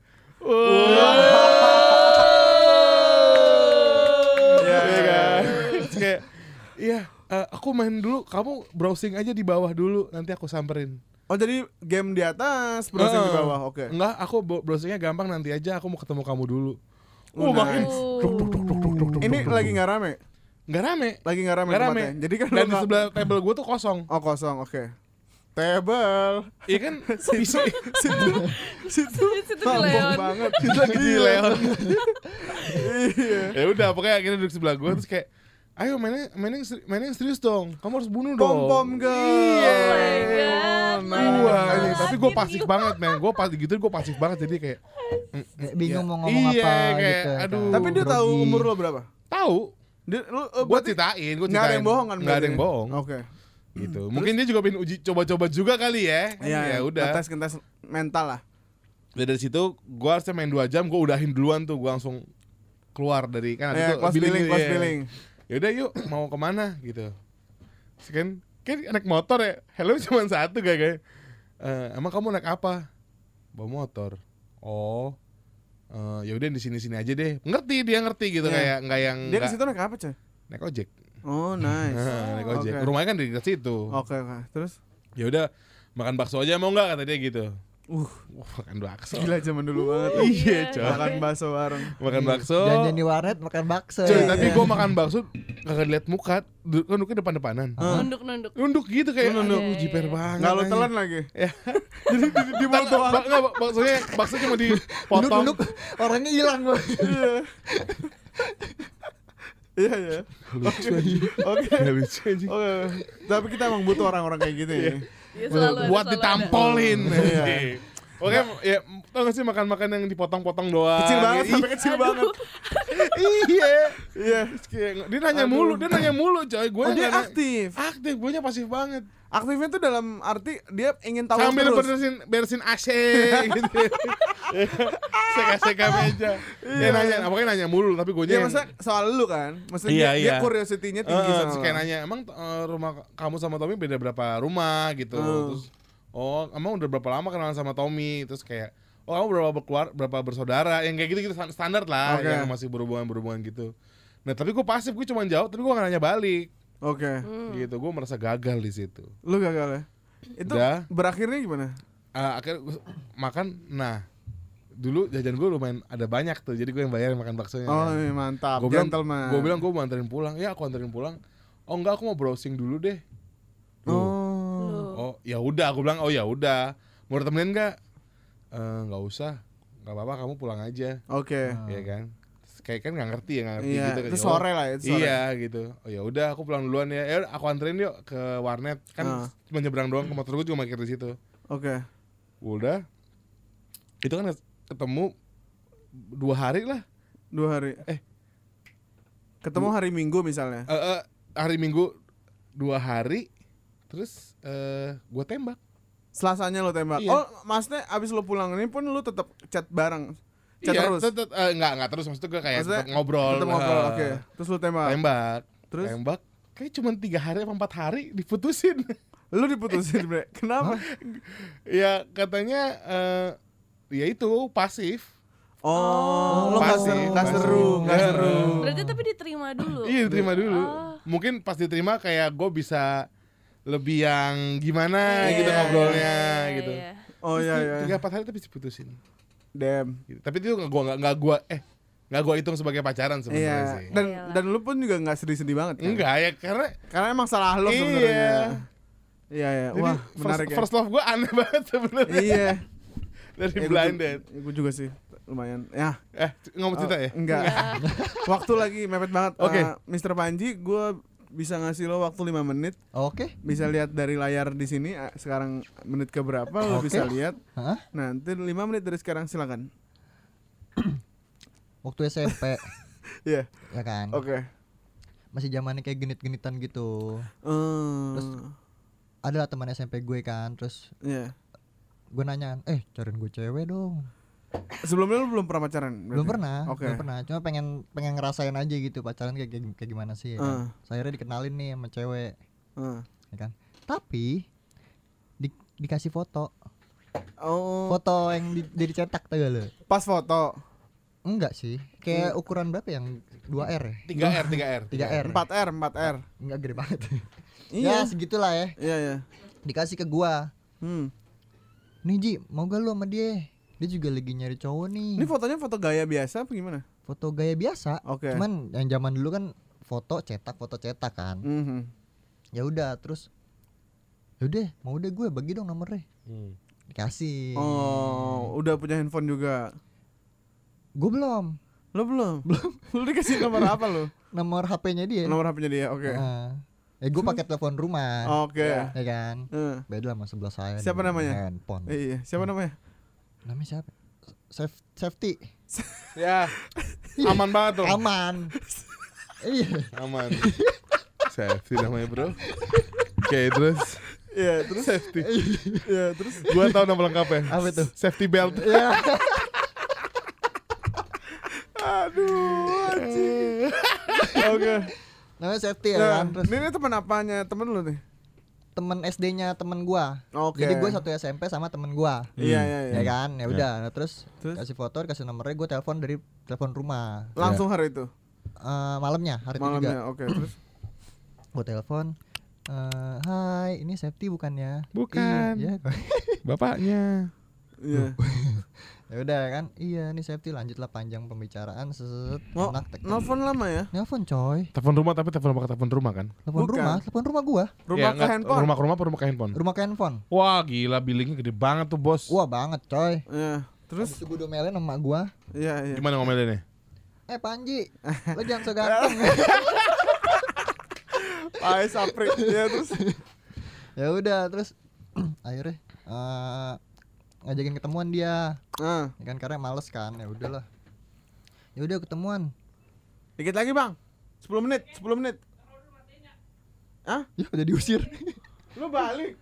[SPEAKER 1] Iya
[SPEAKER 2] Iya kan Terus kayak iya eh, aku main dulu kamu browsing aja di bawah dulu nanti aku samperin
[SPEAKER 1] Oh jadi game di atas, browsing di
[SPEAKER 2] Heeh.
[SPEAKER 1] bawah. Oke.
[SPEAKER 2] enggak aku browsingnya gampang nanti aja aku mau ketemu kamu dulu
[SPEAKER 1] Oh,
[SPEAKER 2] Oh, makin
[SPEAKER 4] Uh.
[SPEAKER 1] Ini lagi nggak rame?
[SPEAKER 2] nggak rame
[SPEAKER 1] Lagi nggak rame
[SPEAKER 2] rame
[SPEAKER 1] tempatnya? Jadi kan
[SPEAKER 2] dan di sebelah table gue tuh kosong
[SPEAKER 1] Oh kosong, oke. Table.
[SPEAKER 2] iya kan
[SPEAKER 1] situ situ
[SPEAKER 4] Situ
[SPEAKER 1] sombong
[SPEAKER 4] Leon.
[SPEAKER 1] banget.
[SPEAKER 2] Itu lagi di Leon
[SPEAKER 1] iya.
[SPEAKER 2] ya udah pokoknya akhirnya duduk sebelah gue terus kayak ayo mainnya mainnya yang seri- mainnya yang serius dong kamu harus bunuh dong
[SPEAKER 1] Pom pom girl.
[SPEAKER 2] Iya.
[SPEAKER 4] Oh my God,
[SPEAKER 1] Oh,
[SPEAKER 2] Gua ini, tapi gue pasif banget men gue pas gitu gue pasif banget jadi kayak mm,
[SPEAKER 3] Kayak bingung
[SPEAKER 2] Iya.
[SPEAKER 3] mau ngomong
[SPEAKER 2] Iya,
[SPEAKER 3] apa
[SPEAKER 2] kayak,
[SPEAKER 3] gitu. kan.
[SPEAKER 2] aduh.
[SPEAKER 1] Tapi dia tahu umur lo berapa?
[SPEAKER 2] tahu
[SPEAKER 1] Dia lu uh,
[SPEAKER 2] gue
[SPEAKER 1] berarti
[SPEAKER 2] ceritain gue
[SPEAKER 1] nggak ada yang bohong kan?
[SPEAKER 2] nggak ada yang bohong
[SPEAKER 1] Oke.
[SPEAKER 2] gitu mungkin dia juga pengen uji coba-coba juga kali ya
[SPEAKER 1] Iya,
[SPEAKER 2] ya udah
[SPEAKER 1] Tes tes mental lah.
[SPEAKER 2] Dan dari situ gue harusnya main 2 jam gue udahin duluan tuh gue langsung keluar dari kan
[SPEAKER 1] Iya,
[SPEAKER 2] itu
[SPEAKER 1] close billing, close
[SPEAKER 2] ya.
[SPEAKER 1] billing.
[SPEAKER 2] ya udah yuk mau ke mana gitu Terus kan naik motor ya helm cuma satu kayak kayak "Eh, emang kamu naik apa bawa motor oh eh, ya udah di sini sini aja deh ngerti dia ngerti gitu
[SPEAKER 1] Iya.
[SPEAKER 2] kayak nggak yang
[SPEAKER 1] Dia ke situ naik apa, Coy?
[SPEAKER 2] naik ojek
[SPEAKER 1] Oh, nice.
[SPEAKER 2] naik ojek
[SPEAKER 1] Oke.
[SPEAKER 2] rumahnya kan di dekat situ
[SPEAKER 1] Oke, oke. Terus
[SPEAKER 2] ya udah makan bakso aja mau nggak kata dia gitu
[SPEAKER 1] uh,
[SPEAKER 2] Wah, makan bakso
[SPEAKER 1] gila zaman dulu banget.
[SPEAKER 2] iya coy
[SPEAKER 1] Makan bakso bareng.
[SPEAKER 2] makan bakso
[SPEAKER 3] Janjian di warnet makan bakso.
[SPEAKER 2] Coy,
[SPEAKER 3] ya.
[SPEAKER 2] tapi gue makan bakso kagak lihat muka, kan duduknya depan-depanan.
[SPEAKER 4] Nunduk nunduk.
[SPEAKER 2] Nunduk gitu kayak
[SPEAKER 1] Nunduk.
[SPEAKER 2] aduh jiper banget.
[SPEAKER 1] Enggak lo telan lagi.
[SPEAKER 2] Ya.
[SPEAKER 1] Jadi di, di mulut doang.
[SPEAKER 2] Bak- nggak, bak- baksonya bakso cuma dipotong.
[SPEAKER 3] Nunduk, orangnya hilang gua.
[SPEAKER 1] Iya. Iya, iya.
[SPEAKER 2] Lucu aja.
[SPEAKER 1] Oke.
[SPEAKER 2] Nggak lucu aja.
[SPEAKER 1] Oke. Tapi kita emang butuh orang-orang kayak gitu ya.
[SPEAKER 4] Iya selalu
[SPEAKER 2] Buat ditampolin.
[SPEAKER 1] Iya.
[SPEAKER 2] Oke, ya tau gak sih makan-makan yang dipotong-potong doang.
[SPEAKER 1] Kecil banget
[SPEAKER 2] Iya.
[SPEAKER 1] sampai kecil banget.
[SPEAKER 2] Iya.
[SPEAKER 1] Iya.
[SPEAKER 2] Dia nanya mulu, dia nanya mulu coy. Gue
[SPEAKER 1] Oh, dia aktif.
[SPEAKER 2] Aktif, gue nya pasif banget.
[SPEAKER 1] Aktifnya tuh dalam arti dia ingin tahu
[SPEAKER 2] Sambil
[SPEAKER 1] terus.
[SPEAKER 2] beresin beresin AC gitu. Seka-seka meja. Dia nanya, pokoknya nanya mulu tapi gue
[SPEAKER 1] Iya,
[SPEAKER 2] nya
[SPEAKER 1] masa soal lu kan? Maksudnya
[SPEAKER 2] Iya,
[SPEAKER 1] dia, dia
[SPEAKER 2] iya.
[SPEAKER 1] curiosity-nya tinggi
[SPEAKER 2] Eh,
[SPEAKER 1] sama
[SPEAKER 2] terus kayak nanya, emang eh, rumah kamu sama Tommy beda berapa rumah gitu.
[SPEAKER 1] Hmm.
[SPEAKER 2] Terus oh, emang udah berapa lama kenalan sama Tommy? Terus kayak oh kamu berapa berkeluar, berapa bersaudara? Yang kayak gitu gitu standar lah
[SPEAKER 1] Oke.
[SPEAKER 2] yang masih berhubungan berhubungan gitu. Nah tapi gue pasif, gue cuma jawab tapi gue gak nanya balik.
[SPEAKER 1] Oke.
[SPEAKER 2] Gitu, gue merasa gagal di situ.
[SPEAKER 1] Lu gagal ya? Itu
[SPEAKER 2] Udah.
[SPEAKER 1] berakhirnya gimana?
[SPEAKER 2] Eh, akhirnya gua makan, nah dulu jajan gue lumayan ada banyak tuh, jadi gue yang bayar makan baksonya.
[SPEAKER 1] Oh, iya, mantap.
[SPEAKER 2] gue bilang,
[SPEAKER 1] Gentleman.
[SPEAKER 2] gue bilang gue mau anterin pulang, ya aku anterin pulang. Oh enggak, aku mau browsing dulu deh. Loh,
[SPEAKER 1] Oh.
[SPEAKER 2] Oh ya udah, aku bilang oh ya udah. Mau temenin nggak? Eh, Nggak usah, nggak apa-apa, kamu pulang aja,
[SPEAKER 1] Oke.
[SPEAKER 2] ya kan? Kayak kan nggak ngerti ya nggak ngerti
[SPEAKER 1] Iya,
[SPEAKER 2] gitu.
[SPEAKER 1] itu
[SPEAKER 2] Ya,
[SPEAKER 1] sore lah itu sore.
[SPEAKER 2] Iya gitu. Oh ya udah, aku pulang duluan ya. Ya udah, aku anterin yuk ke warnet. Kan
[SPEAKER 1] Ah.
[SPEAKER 2] cuma nyebrang doang ke motor gue juga parkir di situ.
[SPEAKER 1] Oke.
[SPEAKER 2] Udah. itu kan ketemu dua hari lah
[SPEAKER 1] Dua hari.
[SPEAKER 2] Eh.
[SPEAKER 1] Ketemu hari Minggu misalnya.
[SPEAKER 2] Eh, eh, hari Minggu dua hari terus eh gue tembak
[SPEAKER 1] Selasanya lo tembak.
[SPEAKER 2] Iya.
[SPEAKER 1] Oh, maksudnya abis lo pulang ini pun lo tetap chat bareng. Chat
[SPEAKER 2] iya,
[SPEAKER 1] terus.
[SPEAKER 2] tetep, eh, enggak enggak terus maksudnya gue kayak
[SPEAKER 1] Maksudnya
[SPEAKER 2] tetep ngobrol
[SPEAKER 1] Tetap ngobrol. Oke. Terus lo tembak.
[SPEAKER 2] tembak
[SPEAKER 1] Terus
[SPEAKER 2] tembak kayak cuma tiga hari apa empat hari diputusin
[SPEAKER 1] lo diputusin, Bre. Kenapa?
[SPEAKER 2] ya katanya eh ya itu pasif
[SPEAKER 1] Oh,
[SPEAKER 3] Oh,
[SPEAKER 1] lo
[SPEAKER 2] pasif,
[SPEAKER 1] seru, nggak
[SPEAKER 2] pasif.
[SPEAKER 1] seru, nggak
[SPEAKER 2] Iya.
[SPEAKER 1] seru.
[SPEAKER 4] Berarti tapi diterima dulu.
[SPEAKER 2] iya diterima dulu
[SPEAKER 4] Oh.
[SPEAKER 2] mungkin pas diterima kayak gue bisa lebih yang gimana
[SPEAKER 1] Iya.
[SPEAKER 2] gitu ngobrolnya
[SPEAKER 4] Iya,
[SPEAKER 2] gitu
[SPEAKER 4] iya.
[SPEAKER 1] Oh iya iya.
[SPEAKER 2] tiga empat hari tapi diputusin
[SPEAKER 1] Damn.
[SPEAKER 2] gitu. tapi itu nggak gua nggak nggak gua eh nggak gua hitung sebagai pacaran sebenarnya
[SPEAKER 1] Iya.
[SPEAKER 2] sih
[SPEAKER 1] Dan
[SPEAKER 4] Iyalah.
[SPEAKER 1] dan lu pun juga nggak sedih-sedih banget kan?
[SPEAKER 2] enggak ya karena
[SPEAKER 1] Karena emang salah lo
[SPEAKER 2] Iya.
[SPEAKER 1] sebenarnya. Iya iya.
[SPEAKER 2] jadi
[SPEAKER 1] Wah,
[SPEAKER 2] first,
[SPEAKER 1] menarik ya.
[SPEAKER 2] first love gua aneh banget sebenarnya
[SPEAKER 1] Iya.
[SPEAKER 2] dari
[SPEAKER 1] Eh, gua
[SPEAKER 2] blinded
[SPEAKER 1] juga- Gue juga sih lumayan. Ya.
[SPEAKER 2] eh ngomong cerita ya
[SPEAKER 1] Enggak. waktu lagi mepet banget.
[SPEAKER 2] Oke.
[SPEAKER 1] Eh, Mr. Panji, gue bisa ngasih lo waktu 5 menit.
[SPEAKER 3] Oke.
[SPEAKER 1] Bisa lihat dari layar di sini. eh, Sekarang menit ke berapa lo
[SPEAKER 3] Oke.
[SPEAKER 1] bisa lihat.
[SPEAKER 3] Hah?
[SPEAKER 1] Nanti 5 menit dari sekarang silakan.
[SPEAKER 3] Waktu SMP
[SPEAKER 1] Iya.
[SPEAKER 3] ya kan.
[SPEAKER 1] Oke.
[SPEAKER 3] Masih zamannya kayak genit-genitan gitu.
[SPEAKER 1] Eh,
[SPEAKER 3] Terus Ada lah teman SMP gue kan, terus
[SPEAKER 1] Iya.
[SPEAKER 3] gue nanya, "Eh, cariin gue cewek dong."
[SPEAKER 1] Sebelumnya lo belum pernah pacaran?
[SPEAKER 3] Belum
[SPEAKER 1] berarti?
[SPEAKER 3] pernah,
[SPEAKER 1] Oke.
[SPEAKER 3] belum pernah. Cuma pengen pengen ngerasain aja gitu pacaran kayak kayak, gimana sih ya. kan.
[SPEAKER 1] Eh.
[SPEAKER 3] Terus akhirnya dikenalin nih sama cewek,
[SPEAKER 1] Eh.
[SPEAKER 3] ya kan. Tapi di, dikasih foto,
[SPEAKER 1] Oh.
[SPEAKER 3] foto yang di, dari cetak tuh lo?
[SPEAKER 1] Pas foto.
[SPEAKER 3] Enggak sih, kayak ukuran berapa yang 2R ya?
[SPEAKER 2] 3 R 3 R
[SPEAKER 3] 3R.
[SPEAKER 1] 4R, 4R.
[SPEAKER 3] Enggak gede banget.
[SPEAKER 1] Iya.
[SPEAKER 3] Ya segitulah ya.
[SPEAKER 1] Iya, iya.
[SPEAKER 3] Dikasih ke gua.
[SPEAKER 1] Hmm.
[SPEAKER 3] Nih Ji, mau gak lu sama dia? Dia juga lagi nyari cowok nih.
[SPEAKER 1] Ini fotonya foto gaya biasa apa gimana?
[SPEAKER 3] foto gaya biasa.
[SPEAKER 1] Oke.
[SPEAKER 3] Cuman yang zaman dulu kan foto cetak, foto cetak kan.
[SPEAKER 1] Mhm.
[SPEAKER 3] Ya udah, terus ya udah, mau udah gue bagi dong nomornya.
[SPEAKER 2] Hmm.
[SPEAKER 3] Dikasih.
[SPEAKER 1] Oh, udah punya handphone juga.
[SPEAKER 3] Gue belum.
[SPEAKER 1] Lo belum? Belum. Lo dikasih nomor apa lo?
[SPEAKER 3] Nomor HP-nya dia.
[SPEAKER 1] Nomor HP-nya dia. Oke.
[SPEAKER 3] Heeh. Eh gue pakai telepon rumah.
[SPEAKER 1] Oke.
[SPEAKER 3] Ya kan.
[SPEAKER 1] Eh.
[SPEAKER 3] Beda sama sebelah saya.
[SPEAKER 1] Siapa namanya?
[SPEAKER 3] Handphone.
[SPEAKER 1] Iya, siapa namanya?
[SPEAKER 3] Namanya siapa? Saf- safety.
[SPEAKER 2] ya aman banget tuh
[SPEAKER 3] Aman. iya.
[SPEAKER 2] aman safety namanya bro oke terus
[SPEAKER 1] Iya, terus
[SPEAKER 2] safety
[SPEAKER 1] Iya, terus
[SPEAKER 2] gua tahu nama lengkapnya
[SPEAKER 3] Apa tuh?
[SPEAKER 2] safety belt
[SPEAKER 3] Iya.
[SPEAKER 1] aduh, anjing. Oke.
[SPEAKER 3] Namanya safety ya
[SPEAKER 1] Nah,
[SPEAKER 3] kan. Terus
[SPEAKER 1] ini, ini teman apanya? Temen lu nih?
[SPEAKER 3] Temen SD-nya temen gua.
[SPEAKER 1] Oke.
[SPEAKER 3] Jadi gue satu SMP sama temen gua.
[SPEAKER 1] Iya, iya, iya.
[SPEAKER 3] Ya kan, ya udah. Nah, terus,
[SPEAKER 1] Terus?
[SPEAKER 3] kasih foto, kasih nomornya, gue telepon dari telepon rumah.
[SPEAKER 1] Langsung hari itu.
[SPEAKER 3] Eh, malamnya, hari itu juga.
[SPEAKER 1] Malamnya. Oke, terus
[SPEAKER 3] Gue telepon. eh, Hai, ini safety bukannya?
[SPEAKER 2] Bukan.
[SPEAKER 3] Iya, iya.
[SPEAKER 2] bapaknya
[SPEAKER 1] iya.
[SPEAKER 3] ya udah kan. Iya, ini safety lanjutlah panjang pembicaraan. Set,
[SPEAKER 1] Mau
[SPEAKER 3] enak, tek-
[SPEAKER 1] nelfon lama ya?
[SPEAKER 3] Nelpon coy.
[SPEAKER 2] telepon rumah tapi telepon rumah ke telepon rumah kan
[SPEAKER 3] Telepon rumah, telepon rumah gua.
[SPEAKER 1] Rumah
[SPEAKER 2] Ya,
[SPEAKER 1] ke handphone.
[SPEAKER 2] rumah ke rumah apa rumah ke handphone
[SPEAKER 3] Rumah ke handphone.
[SPEAKER 2] wah gila billingnya gede banget tuh bos
[SPEAKER 3] Wah, banget coy.
[SPEAKER 1] Iya.
[SPEAKER 3] Terus
[SPEAKER 1] Terus
[SPEAKER 3] itu domelin sama gua.
[SPEAKER 1] iya, iya.
[SPEAKER 2] gimana ngomelinnya
[SPEAKER 3] Eh Panji, lo jangan so ganteng.
[SPEAKER 1] Pai saprik. Iya, terus
[SPEAKER 3] ya udah terus akhirnya eh, ngajakin ketemuan dia
[SPEAKER 1] Nah,
[SPEAKER 3] ya kan karena males kan ya udahlah ya udah ketemuan
[SPEAKER 1] dikit lagi, Bang. 10 menit, 10 menit. Hah?
[SPEAKER 3] ya udah diusir
[SPEAKER 1] Lu balik.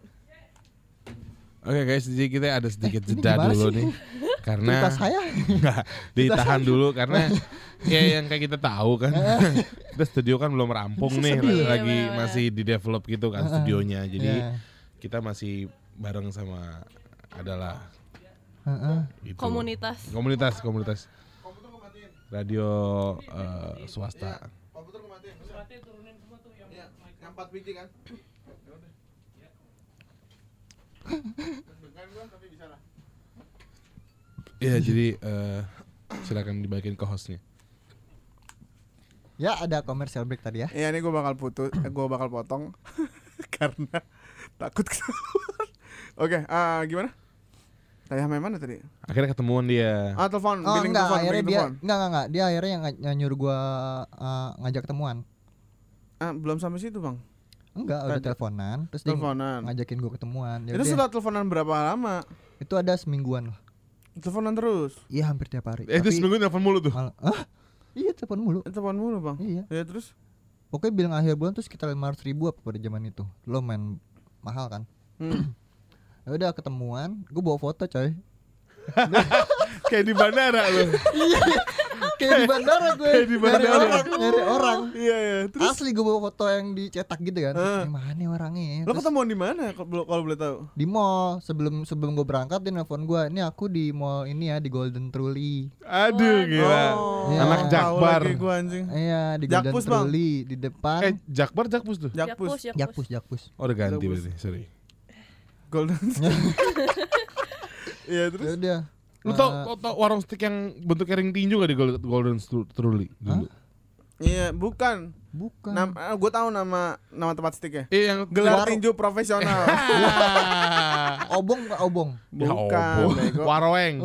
[SPEAKER 2] Oke guys, jadi kita ada sedikit
[SPEAKER 3] Eh,
[SPEAKER 2] jeda dulu
[SPEAKER 3] sih?
[SPEAKER 2] nih Karena
[SPEAKER 3] cerita saya
[SPEAKER 2] Nggak, ditahan dulu karena ya yang kayak kita tahu kan kita studio kan belum rampung nih
[SPEAKER 3] sedih.
[SPEAKER 2] lagi,
[SPEAKER 4] Iya, benar-benar.
[SPEAKER 2] masih di develop gitu kan studionya jadi
[SPEAKER 3] Ya.
[SPEAKER 2] kita masih bareng sama adalah
[SPEAKER 3] Heeh.
[SPEAKER 2] gitu.
[SPEAKER 4] Komunitas.
[SPEAKER 2] komunitas komunitas radio eh, swasta
[SPEAKER 1] Komputer gue matiin. Matiin turunin semua tuh yang Yang 4 biji kan? Ya udah. Deg-degan gua tapi bisa lah.
[SPEAKER 2] ya jadi eh, silakan dibagiin ke hostnya
[SPEAKER 3] ya ada commercial break tadi ya
[SPEAKER 1] Iya, ini gue bakal putus, eh, gue bakal potong karena takut. Oke, ah, gimana? Tanya sama yang mana tadi?
[SPEAKER 2] akhirnya ketemuan dia
[SPEAKER 1] Ah, telepon,
[SPEAKER 3] oh
[SPEAKER 1] billing
[SPEAKER 3] enggak
[SPEAKER 1] telepon,
[SPEAKER 3] akhirnya dia
[SPEAKER 1] telepon.
[SPEAKER 3] enggak enggak enggak dia akhirnya yang ng- yang nyuruh gua eh, ngajak ketemuan
[SPEAKER 1] Ah, belum sampai situ, Bang.
[SPEAKER 3] enggak udah
[SPEAKER 1] Tadi.
[SPEAKER 3] teleponan terus dia
[SPEAKER 1] Teleponan.
[SPEAKER 3] ngajakin gua ketemuan ya
[SPEAKER 1] Itu
[SPEAKER 3] udah.
[SPEAKER 1] sudah teleponan berapa lama?
[SPEAKER 3] itu ada semingguan lah
[SPEAKER 1] Teleponan terus.
[SPEAKER 3] Iya hampir tiap hari.
[SPEAKER 2] Eh itu seminggu nelfon mulu tuh.
[SPEAKER 3] Hah? Iya telepon mulu.
[SPEAKER 1] Eh, Telepon mulu bang.
[SPEAKER 3] Iya.
[SPEAKER 1] Ya terus.
[SPEAKER 3] Pokoknya bilang akhir bulan tuh sekitar 500 ribu apa pada zaman itu. Lo main mahal kan?
[SPEAKER 1] Hmm.
[SPEAKER 3] Ya udah ketemuan, gue bawa foto coy.
[SPEAKER 2] Kayak di bandara loh.
[SPEAKER 3] Kayak di bandara gue.
[SPEAKER 2] Kayak di bandara.
[SPEAKER 3] Nyari orang, nyari orang.
[SPEAKER 1] Iya ya. Terus
[SPEAKER 3] Asli gue bawa foto yang dicetak gitu kan. Ini mana nih orangnya?
[SPEAKER 1] lo
[SPEAKER 3] Terus
[SPEAKER 1] ketemuan di mana kalau kalau boleh tahu?
[SPEAKER 3] di mall sebelum sebelum gue berangkat dia nelfon gue. Ini aku di mall ini ya di Golden Truly.
[SPEAKER 2] Aduh gila.
[SPEAKER 3] Iya.
[SPEAKER 2] Anak Jakbar.
[SPEAKER 1] gua anjing.
[SPEAKER 3] Iya di Golden
[SPEAKER 1] Jakpus, Bang.
[SPEAKER 3] Truly di depan.
[SPEAKER 2] Eh Jakbar Jakpus tuh.
[SPEAKER 1] Jakpus.
[SPEAKER 4] Jakpus, jakpus.
[SPEAKER 3] Jakpus.
[SPEAKER 2] Oh udah ganti berarti, sorry.
[SPEAKER 1] Golden. Iya terus.
[SPEAKER 3] Ya udah.
[SPEAKER 2] Lu tau, tau, tau warung stick yang bentuknya ring tinju gak di Golden, Truly dulu?
[SPEAKER 1] Iya bukan.
[SPEAKER 3] bukan.
[SPEAKER 1] Nama, gue tahu nama nama tempat stick ya.
[SPEAKER 2] Eh yang
[SPEAKER 1] Gelar
[SPEAKER 3] Warung.
[SPEAKER 1] tinju profesional.
[SPEAKER 3] obong bukan obong.
[SPEAKER 2] Ya
[SPEAKER 1] Bukan. Bego.
[SPEAKER 2] Waroeng.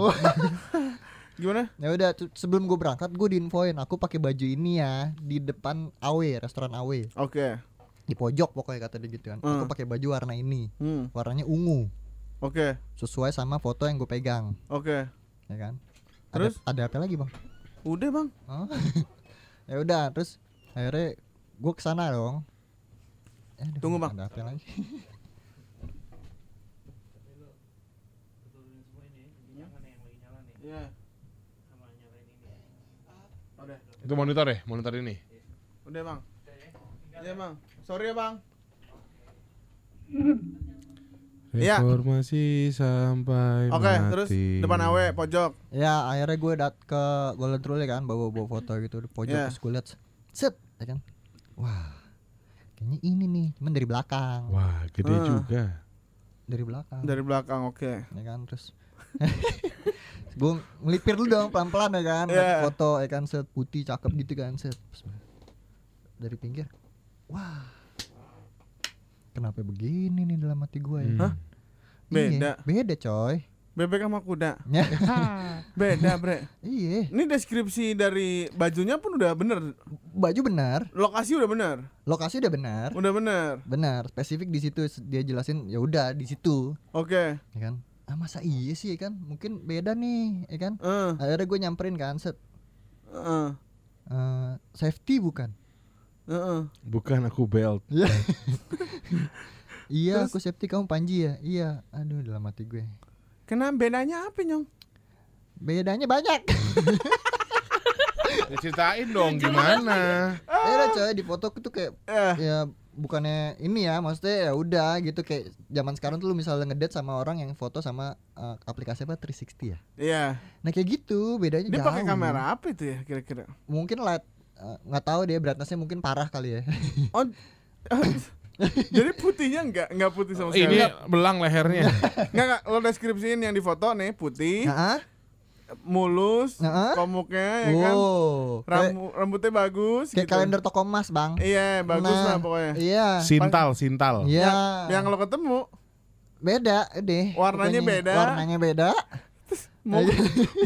[SPEAKER 1] Gimana?
[SPEAKER 3] Ya udah sebelum gue berangkat gue diinfoin aku pakai baju ini ya di depan AW restoran AW
[SPEAKER 1] Oke.
[SPEAKER 3] Di pojok pokoknya kata dia gitu kan. Aku
[SPEAKER 1] Hmm.
[SPEAKER 3] pakai baju warna ini
[SPEAKER 1] Hmm.
[SPEAKER 3] warnanya ungu
[SPEAKER 1] Oke.
[SPEAKER 3] sesuai sama foto yang gue pegang
[SPEAKER 1] Oke.
[SPEAKER 3] ya kan.
[SPEAKER 1] Terus?
[SPEAKER 3] ada, ada apa lagi bang?
[SPEAKER 1] Udah bang.
[SPEAKER 3] Oh. ya udah terus akhirnya gue ke sana dong. Eh, aduh,
[SPEAKER 1] Tunggu, Bang.
[SPEAKER 3] Ada apa lagi?
[SPEAKER 1] Iya. Udah.
[SPEAKER 2] Itu monitor ya, monitor ini.
[SPEAKER 1] Udah bang. Iya bang. Sorry ya bang. Iya.
[SPEAKER 2] Reformasi sampai
[SPEAKER 1] Oke.
[SPEAKER 2] mati.
[SPEAKER 1] Terus depan awe pojok.
[SPEAKER 3] Ya akhirnya gue dat ke Golden Truly kan bawa bawa foto gitu di pojok
[SPEAKER 1] Iya.
[SPEAKER 3] terus gue liat set ya kan. Wah kayaknya ini nih cuman dari belakang
[SPEAKER 2] Wah, gede
[SPEAKER 1] Ah.
[SPEAKER 2] juga.
[SPEAKER 3] dari belakang
[SPEAKER 1] Dari belakang. Oke.
[SPEAKER 3] ya kan terus gue ngelipir dulu dong pelan pelan ya kan. Liat foto ya kan set putih cakep gitu kan set dari pinggir wah kenapa begini nih dalam hati gue ya
[SPEAKER 1] Hah? Beda.
[SPEAKER 3] Iya, beda coy
[SPEAKER 1] Bebek sama kuda.
[SPEAKER 3] Ya,
[SPEAKER 1] Beda bre.
[SPEAKER 3] iya
[SPEAKER 1] Ini deskripsi dari bajunya pun udah bener.
[SPEAKER 3] baju benar
[SPEAKER 1] Lokasi udah bener.
[SPEAKER 3] lokasi udah benar
[SPEAKER 1] Udah bener.
[SPEAKER 3] benar spesifik di situ dia jelasin ya udah di situ
[SPEAKER 1] Oke.
[SPEAKER 3] ya kan ah masa iya sih ya kan mungkin beda nih ya kan
[SPEAKER 1] Eh.
[SPEAKER 3] akhirnya gue nyamperin kan set
[SPEAKER 1] eh,
[SPEAKER 3] eh, safety bukan
[SPEAKER 1] eh, eh.
[SPEAKER 2] Bukan aku belt.
[SPEAKER 3] iya
[SPEAKER 1] Terus?
[SPEAKER 3] aku safety kamu Panji ya iya aduh dalam hati gue
[SPEAKER 1] Kenapa bedanya apa nyong?
[SPEAKER 3] bedanya banyak
[SPEAKER 2] Ya, ceritain dong gimana.
[SPEAKER 3] ya udah coy di foto tuh kayak
[SPEAKER 1] Eh.
[SPEAKER 3] ya bukannya ini ya maksudnya ya udah gitu kayak zaman sekarang tuh lu misalnya ngedate sama orang yang foto sama eh, aplikasi apa 360 ya
[SPEAKER 1] Iya.
[SPEAKER 3] nah kayak gitu bedanya
[SPEAKER 1] Dia
[SPEAKER 3] jauh
[SPEAKER 1] pakai kamera apa itu ya kira-kira?
[SPEAKER 3] mungkin light eh, nggak tahu dia brightnessnya mungkin parah kali ya
[SPEAKER 1] Oh. Jadi putihnya enggak enggak putih sama sekali.
[SPEAKER 2] Ini belang lehernya.
[SPEAKER 1] Enggak enggak lo deskripsiin yang di foto nih putih,
[SPEAKER 3] Heeh.
[SPEAKER 1] mulus,
[SPEAKER 3] Heeh.
[SPEAKER 1] komuknya ya kan.
[SPEAKER 3] kayak,
[SPEAKER 1] Rambu, rambutnya bagus
[SPEAKER 3] kayak
[SPEAKER 1] gitu.
[SPEAKER 3] kalender toko emas bang
[SPEAKER 1] Iya, bagus
[SPEAKER 3] Nah,
[SPEAKER 1] lah pokoknya.
[SPEAKER 3] iya
[SPEAKER 2] Sintal, sintal.
[SPEAKER 3] iya
[SPEAKER 1] Yang lo ketemu
[SPEAKER 3] beda deh
[SPEAKER 1] Warnanya beda.
[SPEAKER 3] warnanya beda
[SPEAKER 1] mu-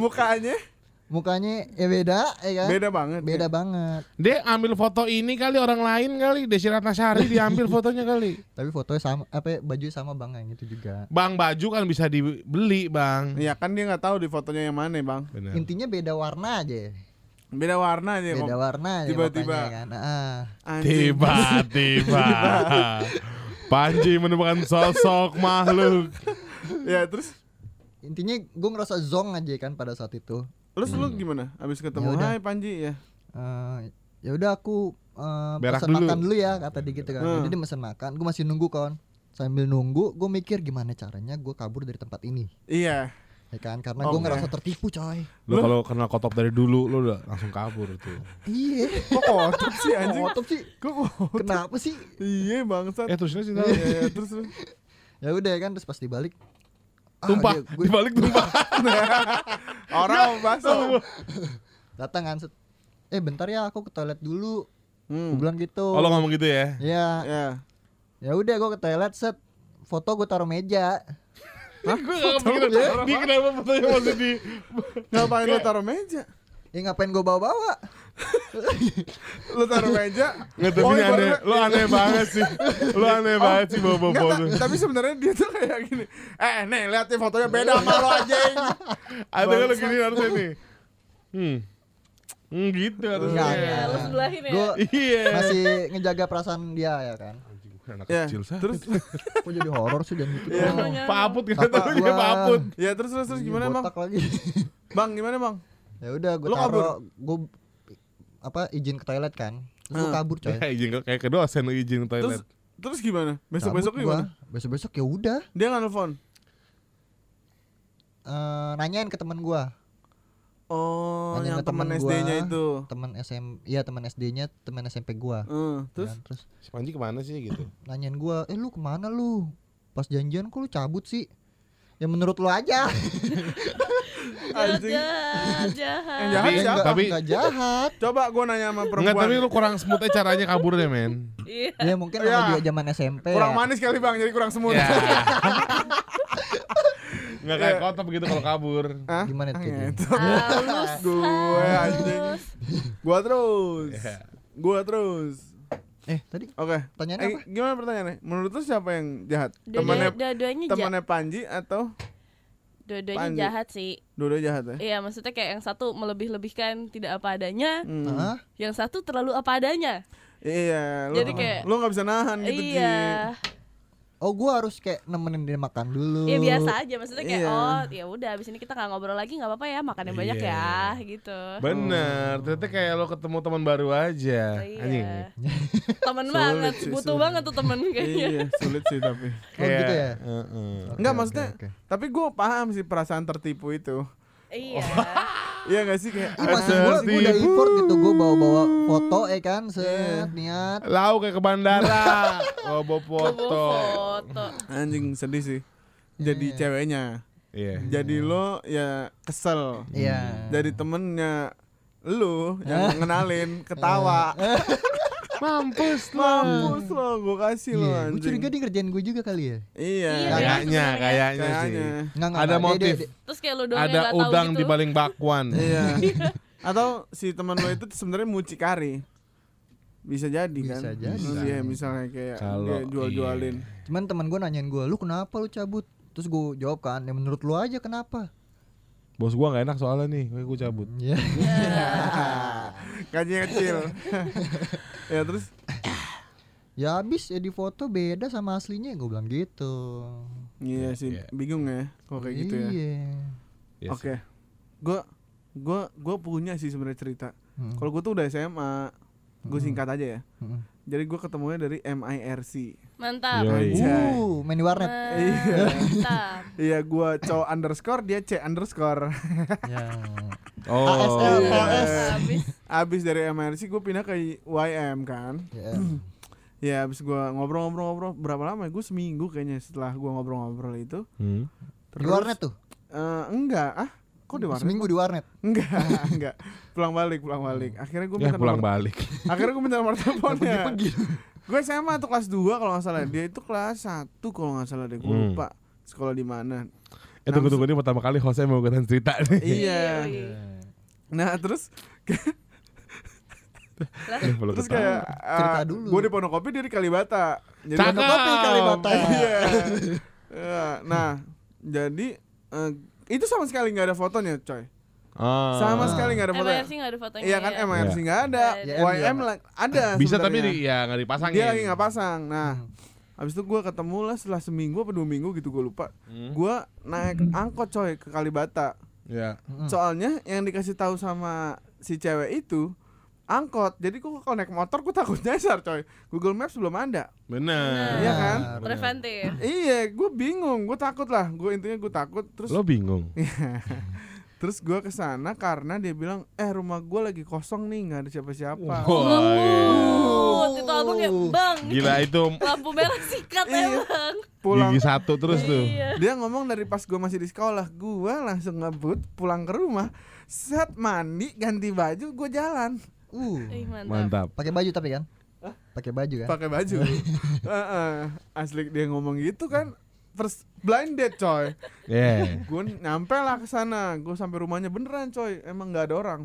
[SPEAKER 1] mukanya
[SPEAKER 3] mukanya ya beda ya kan
[SPEAKER 1] beda banget.
[SPEAKER 3] beda
[SPEAKER 1] ya.
[SPEAKER 3] banget
[SPEAKER 2] Dia ambil foto ini kali orang lain kali Desi Ratnasari diambil fotonya kali.
[SPEAKER 3] tapi fotonya sama apa baju sama bang yang itu juga
[SPEAKER 2] Bang baju kan bisa dibeli bang.
[SPEAKER 1] Iya kan dia nggak tahu di fotonya yang mana bang.
[SPEAKER 2] Benar.
[SPEAKER 3] intinya beda warna aja
[SPEAKER 1] Beda warna aja
[SPEAKER 3] beda warna aja
[SPEAKER 1] tiba-tiba.
[SPEAKER 3] kan ah.
[SPEAKER 2] Tiba-tiba Panji menemukan sosok makhluk.
[SPEAKER 1] Ya terus
[SPEAKER 3] intinya gue ngerasa zong aja kan pada saat itu
[SPEAKER 1] Terus lu gimana? Abis ketemu
[SPEAKER 3] Ya udah.
[SPEAKER 1] Hai Panji ya.
[SPEAKER 3] Eh, ya udah aku uh,
[SPEAKER 2] Berak
[SPEAKER 3] pesan
[SPEAKER 2] dulu.
[SPEAKER 3] makan dulu ya kata dia gitu kan
[SPEAKER 1] Hmm.
[SPEAKER 3] jadi dia pesan makan gue masih nunggu kan sambil nunggu gue mikir gimana caranya gue kabur dari tempat ini
[SPEAKER 1] Iya.
[SPEAKER 3] ya kan karena gue
[SPEAKER 1] Oke.
[SPEAKER 3] ngerasa tertipu coy
[SPEAKER 2] Lu kalau kenal kotop dari dulu lu udah langsung kabur tuh.
[SPEAKER 3] iya
[SPEAKER 1] Kok kotor sih anjing?
[SPEAKER 3] Ngotot sih
[SPEAKER 1] Kok
[SPEAKER 3] kenapa sih
[SPEAKER 1] Iya bangsat.
[SPEAKER 2] Eh terusnya sih
[SPEAKER 1] Iya, iya, terus terus.
[SPEAKER 3] ya udah kan terus pas dibalik
[SPEAKER 2] tumpah,
[SPEAKER 3] dia- gue
[SPEAKER 2] dibalik tumpah.
[SPEAKER 1] Orang bakso.
[SPEAKER 3] datang kan set, eh bentar ya aku ke toilet dulu gue
[SPEAKER 1] Hmm.
[SPEAKER 3] bilang gitu
[SPEAKER 2] Oh lo ngomong gitu ya?
[SPEAKER 3] ya
[SPEAKER 1] Ya.
[SPEAKER 3] ya udah gue ke toilet set foto gue taruh meja
[SPEAKER 2] Hah? Gue gak kepikiran Dia kenapa fotonya masih di
[SPEAKER 1] Ngapain lu taruh meja?
[SPEAKER 3] Ya ngapain gue bawa bawa
[SPEAKER 1] lu taruh meja
[SPEAKER 2] Nggak tapi
[SPEAKER 1] oh,
[SPEAKER 2] ini aneh, lu aneh banget sih. Lu aneh banget sih bawa bawa
[SPEAKER 1] tapi sebenarnya dia tuh kayak gini eh nih lihat nih fotonya beda sama lo anjing
[SPEAKER 2] Ada kan lu gini harusnya nih. Hmm. Hmm gitu harusnya.
[SPEAKER 3] Enggak,
[SPEAKER 4] Iya,
[SPEAKER 3] enggak.
[SPEAKER 4] lu sebelahin ya.
[SPEAKER 3] Gue
[SPEAKER 2] Iya.
[SPEAKER 3] masih ngejaga perasaan dia ya kan.
[SPEAKER 2] Anak
[SPEAKER 1] ya
[SPEAKER 2] kecil sah.
[SPEAKER 1] terus
[SPEAKER 3] Kok jadi horor sih jangan gitu.
[SPEAKER 1] Iya.
[SPEAKER 3] dong.
[SPEAKER 2] Pak Aput kan
[SPEAKER 3] Bapak
[SPEAKER 2] dulu
[SPEAKER 3] gua-
[SPEAKER 2] Pak Aput.
[SPEAKER 1] ya terus terus terus gimana bang
[SPEAKER 3] lagi.
[SPEAKER 1] bang gimana bang
[SPEAKER 3] ya udah gue taruh gue apa izin ke toilet kan. Terus gue
[SPEAKER 1] Hmm.
[SPEAKER 3] kabur coy.
[SPEAKER 2] Ya izin ke- kayak ke dosen izin ke
[SPEAKER 1] terus
[SPEAKER 2] toilet.
[SPEAKER 1] terus gimana besok besok gimana
[SPEAKER 3] Besok-besok ya udah
[SPEAKER 1] dia nggak nelfon
[SPEAKER 3] eh, nanyain ke teman gua,
[SPEAKER 1] oh
[SPEAKER 3] Nanyain
[SPEAKER 1] yang
[SPEAKER 3] ke
[SPEAKER 1] teman
[SPEAKER 3] temen
[SPEAKER 1] SD-nya itu
[SPEAKER 3] teman SM, iya teman SD-nya, teman SMP gua.
[SPEAKER 1] Eh, terus
[SPEAKER 3] Kan, terus
[SPEAKER 2] Si Panji ke mana sih gitu?
[SPEAKER 3] nanyain gua, "Eh lu ke mana lu? Pas janjian kok lu cabut sih?" Ya menurut lu aja.
[SPEAKER 4] Jahat,
[SPEAKER 1] Anjing.
[SPEAKER 4] jahat, jahat.
[SPEAKER 1] Yang jahat siapa?
[SPEAKER 2] Tapi-
[SPEAKER 3] enggak jahat.
[SPEAKER 1] coba gue nanya sama perempuan
[SPEAKER 2] Enggak, tapi lu kurang smooth aja caranya kaburnya, men.
[SPEAKER 4] Iya.
[SPEAKER 3] Ya mungkin
[SPEAKER 1] Ya.
[SPEAKER 3] sama juga zaman SMP
[SPEAKER 1] kurang
[SPEAKER 3] ya.
[SPEAKER 1] manis kali bang jadi kurang semut
[SPEAKER 2] Ya. Enggak kayak kotop gitu kalau kabur.
[SPEAKER 1] Hah?
[SPEAKER 3] Gimana tuh?
[SPEAKER 1] Gitu.
[SPEAKER 4] Halus.
[SPEAKER 1] gue anjing gua terus
[SPEAKER 2] Ya.
[SPEAKER 1] gua terus
[SPEAKER 3] Eh, tadi
[SPEAKER 1] oke
[SPEAKER 3] pertanyaannya
[SPEAKER 1] Eh,
[SPEAKER 3] apa?
[SPEAKER 1] gimana pertanyaannya menurut lu siapa yang jahat temannya
[SPEAKER 4] dua-duanya ja-
[SPEAKER 1] temannya Panji atau
[SPEAKER 4] dua-duanya
[SPEAKER 1] Panji.
[SPEAKER 4] jahat sih.
[SPEAKER 1] dua jahat ya
[SPEAKER 4] Iya, maksudnya kayak yang satu melebih-lebihkan tidak apa adanya,
[SPEAKER 1] Hmm.
[SPEAKER 3] Hah?
[SPEAKER 4] yang satu terlalu apa adanya.
[SPEAKER 1] Iya, lu,
[SPEAKER 4] Jadi kayak-
[SPEAKER 1] lu gak bisa nahan gitu Ji.
[SPEAKER 3] Oh, gua harus kayak nemenin dia makan dulu.
[SPEAKER 4] Iya biasa aja maksudnya kayak
[SPEAKER 1] Iya.
[SPEAKER 4] oh ya udah abis ini kita nggak ngobrol lagi nggak apa-apa ya makan yang banyak
[SPEAKER 2] Iya.
[SPEAKER 4] ya gitu.
[SPEAKER 2] Bener, ternyata kayak lo ketemu teman baru aja. Anjing.
[SPEAKER 4] Iya. Temen
[SPEAKER 1] Sulit
[SPEAKER 4] banget,
[SPEAKER 1] sih,
[SPEAKER 4] butuh
[SPEAKER 1] sulit.
[SPEAKER 4] banget tuh temen kayaknya.
[SPEAKER 1] Iya, sulit sih tapi.
[SPEAKER 3] Oh, gitu ya?
[SPEAKER 2] Heeh.
[SPEAKER 1] Enggak
[SPEAKER 3] Oke,
[SPEAKER 1] maksudnya,
[SPEAKER 3] oke, oke.
[SPEAKER 1] tapi gue paham sih perasaan tertipu itu.
[SPEAKER 4] Iya.
[SPEAKER 1] Iya gak sih kayak
[SPEAKER 3] Ih, maksud gua, gua udah effort gitu gua bawa-bawa foto ya kan,
[SPEAKER 1] Iya.
[SPEAKER 3] set niat.
[SPEAKER 2] Lau kayak ke bandara. Oh, bawa
[SPEAKER 4] Foto.
[SPEAKER 2] foto.
[SPEAKER 4] foto.
[SPEAKER 1] anjing sedih sih. Jadi
[SPEAKER 3] Iya.
[SPEAKER 1] ceweknya.
[SPEAKER 2] Iya.
[SPEAKER 1] Jadi lo ya kesel.
[SPEAKER 3] Iya.
[SPEAKER 1] Jadi temennya lu yang ngenalin ketawa.
[SPEAKER 2] Mampus
[SPEAKER 1] Mampus lo, gue kasih lo
[SPEAKER 3] Iya,
[SPEAKER 1] anjing.
[SPEAKER 3] curiga dia ngerjain gue juga kali ya.
[SPEAKER 1] Iya.
[SPEAKER 4] Iya,
[SPEAKER 2] Kayaknya, kayaknya sih. Ada.
[SPEAKER 3] Dia-
[SPEAKER 2] motif.
[SPEAKER 3] dia-
[SPEAKER 4] Terus kayak lu doang
[SPEAKER 2] Ada udang
[SPEAKER 4] gitu.
[SPEAKER 2] di baling bakwan.
[SPEAKER 1] Iya. Atau si teman lo itu sebenarnya mucikari. Bisa jadi
[SPEAKER 3] Bisa
[SPEAKER 1] kan?
[SPEAKER 3] jadi.
[SPEAKER 1] Hmm, Iya, misalnya kayak
[SPEAKER 2] Kalau
[SPEAKER 1] dia jual-jualin.
[SPEAKER 3] Cuman teman gue nanyain gue, lu kenapa lu cabut? Terus gue jawab kan, ya menurut lu aja kenapa?
[SPEAKER 2] Bos gua gak enak soalnya nih, gue gua cabut.
[SPEAKER 3] Iya.
[SPEAKER 1] Gajinya kecil. ya terus
[SPEAKER 3] ya habis ya di foto beda sama aslinya gue bilang gitu.
[SPEAKER 1] iya sih
[SPEAKER 2] Iya.
[SPEAKER 1] bingung ya kalau kayak gitu ya.
[SPEAKER 3] Iya.
[SPEAKER 2] Iya
[SPEAKER 1] Oke.
[SPEAKER 2] sih.
[SPEAKER 1] Gua gua gua punya sih sebenarnya cerita.
[SPEAKER 3] Hmm.
[SPEAKER 1] Kalau gua tuh udah SMA. Gue
[SPEAKER 3] Hmm.
[SPEAKER 1] singkat aja ya.
[SPEAKER 3] Hmm.
[SPEAKER 1] Jadi gua ketemunya dari MIRC.
[SPEAKER 4] Mantap.
[SPEAKER 2] Yoi.
[SPEAKER 3] Uh, main di warnet.
[SPEAKER 1] Iya.
[SPEAKER 4] Mantap.
[SPEAKER 1] Iya, gua cowok underscore, dia C underscore.
[SPEAKER 3] ya.
[SPEAKER 2] Oh.
[SPEAKER 3] ASL,
[SPEAKER 1] Iya.
[SPEAKER 3] OS.
[SPEAKER 4] Habis
[SPEAKER 1] Abis dari MIRC gue pindah ke YM kan.
[SPEAKER 3] Ya.
[SPEAKER 1] Ya abis gua ngobrol-ngobrol-ngobrol berapa lama? Gue seminggu kayaknya setelah gua ngobrol-ngobrol itu.
[SPEAKER 2] Hmm.
[SPEAKER 3] Di warnet tuh.
[SPEAKER 1] Eh, enggak, ah kok di warnet?
[SPEAKER 3] Seminggu di warnet.
[SPEAKER 1] Enggak, enggak. Pulang balik, pulang balik. Akhirnya gue
[SPEAKER 2] Ya
[SPEAKER 1] minta
[SPEAKER 2] pulang
[SPEAKER 1] nomor,
[SPEAKER 2] balik.
[SPEAKER 1] akhirnya gue minta nomor teleponnya. Gue SMA tuh kelas 2 kalau nggak salah. Dia itu kelas 1 kalau nggak salah deh. Gue
[SPEAKER 2] Hmm.
[SPEAKER 1] lupa sekolah di mana.
[SPEAKER 2] Eh tunggu tunggu ini pertama kali hostnya mau ikutan cerita nih.
[SPEAKER 1] Iya.
[SPEAKER 4] Iya.
[SPEAKER 1] Nah, terus terus kayak
[SPEAKER 3] Cerita dulu.
[SPEAKER 1] Gue di Pondokopi dia di Kalibata. Jadi
[SPEAKER 2] Cakep.
[SPEAKER 3] Pondokopi Kalibata.
[SPEAKER 1] Iya. Iya. Nah, jadi eh, itu sama sekali nggak ada fotonya, coy.
[SPEAKER 2] Ah.
[SPEAKER 1] Sama sekali nggak ada fotonya.
[SPEAKER 4] MRC nggak ada fotonya.
[SPEAKER 1] Iya kan
[SPEAKER 4] ya?
[SPEAKER 1] MRC nggak ada,
[SPEAKER 3] Ya,
[SPEAKER 1] YM lah- ada.
[SPEAKER 2] Bisa tapi
[SPEAKER 1] sebenarnya.
[SPEAKER 2] di, ya nggak dipasangin.
[SPEAKER 1] dia lagi nggak pasang. Nah,
[SPEAKER 3] Hmm.
[SPEAKER 1] habis itu gue ketemu lah setelah seminggu apa dua minggu gitu gue lupa.
[SPEAKER 2] Hmm.
[SPEAKER 1] Gue naik angkot coy ke Kalibata.
[SPEAKER 2] Ya.
[SPEAKER 3] Hmm.
[SPEAKER 1] Soalnya yang dikasih tahu sama si cewek itu angkot. Jadi gue kalau naik motor gue takut nyasar coy. Google Maps belum ada.
[SPEAKER 2] Benar.
[SPEAKER 1] Iya kan?
[SPEAKER 4] Preventif.
[SPEAKER 1] Iya, gue bingung, gue takut lah. Gue intinya gue takut. Terus
[SPEAKER 2] Lo bingung.
[SPEAKER 1] terus gue ke sana karena dia bilang, eh rumah gue lagi kosong nih, nggak ada siapa-siapa.
[SPEAKER 2] Wah, iya.
[SPEAKER 4] Oh, itu album ya bang.
[SPEAKER 2] Gila itu
[SPEAKER 4] Lampu merah sikat
[SPEAKER 1] Iya.
[SPEAKER 4] emang.
[SPEAKER 1] Pulang
[SPEAKER 2] gigi satu terus tuh.
[SPEAKER 4] Iya.
[SPEAKER 1] dia ngomong dari pas gue masih di sekolah gue langsung ngebut pulang ke rumah set mandi ganti baju gue jalan
[SPEAKER 3] Uh.
[SPEAKER 4] Ih, mantap.
[SPEAKER 2] Mantap.
[SPEAKER 3] Pakai baju tapi kan? Pakai baju kan?
[SPEAKER 1] pakai baju Heeh. asli dia ngomong gitu kan first blind date coy
[SPEAKER 2] Yeah.
[SPEAKER 1] gue nyampe lah ke sana gue sampai rumahnya beneran coy emang nggak ada orang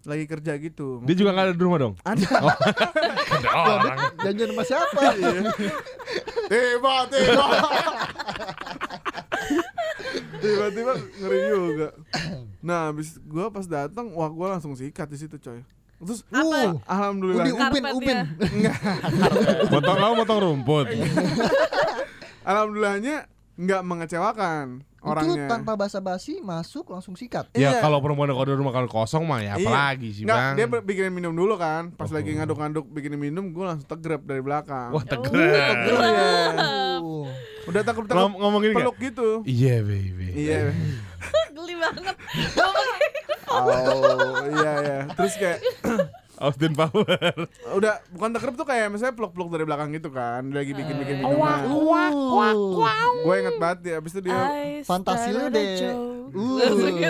[SPEAKER 1] lagi kerja gitu.
[SPEAKER 2] Dia juga nggak ada di rumah dong.
[SPEAKER 1] ada.
[SPEAKER 2] Ada orang.
[SPEAKER 3] Janjian sama siapa?
[SPEAKER 1] tiba tiba tiba-tiba ngeri juga nah habis gua pas datang wah gua langsung sikat di situ coy terus
[SPEAKER 3] Uh,
[SPEAKER 1] alhamdulillah
[SPEAKER 3] Ubi Upin. Upin.
[SPEAKER 2] Motong kamu motong rumput.
[SPEAKER 1] alhamdulillahnya nggak mengecewakan orangnya
[SPEAKER 3] Itu tanpa basa-basi masuk langsung sikat.
[SPEAKER 2] Ya
[SPEAKER 1] Iya.
[SPEAKER 2] kalau perempuan kalau di rumah kalau kosong mah ya
[SPEAKER 1] Iya.
[SPEAKER 2] apalagi sih
[SPEAKER 1] Nggak,
[SPEAKER 2] bang.
[SPEAKER 1] dia bikinin minum dulu kan pas
[SPEAKER 2] Oh.
[SPEAKER 1] lagi ngaduk-ngaduk bikinin minum gua langsung tegrep dari belakang
[SPEAKER 2] Wah tegrep.
[SPEAKER 1] Iya.
[SPEAKER 3] Uh,
[SPEAKER 1] udah takut takut
[SPEAKER 2] Ngom- nggak?
[SPEAKER 1] peluk gitu
[SPEAKER 2] Iya baby.
[SPEAKER 1] iya
[SPEAKER 4] Geli banget.
[SPEAKER 1] oh iya iya. Terus kayak
[SPEAKER 2] Austin Power.
[SPEAKER 1] udah bukan tegrep tuh kayak misalnya peluk-peluk dari belakang gitu kan. Dia lagi bikin-bikin minuman
[SPEAKER 3] uh,
[SPEAKER 1] gue inget banget ya abis itu dia
[SPEAKER 3] Fantasi lu deh. Uh.
[SPEAKER 4] Gitu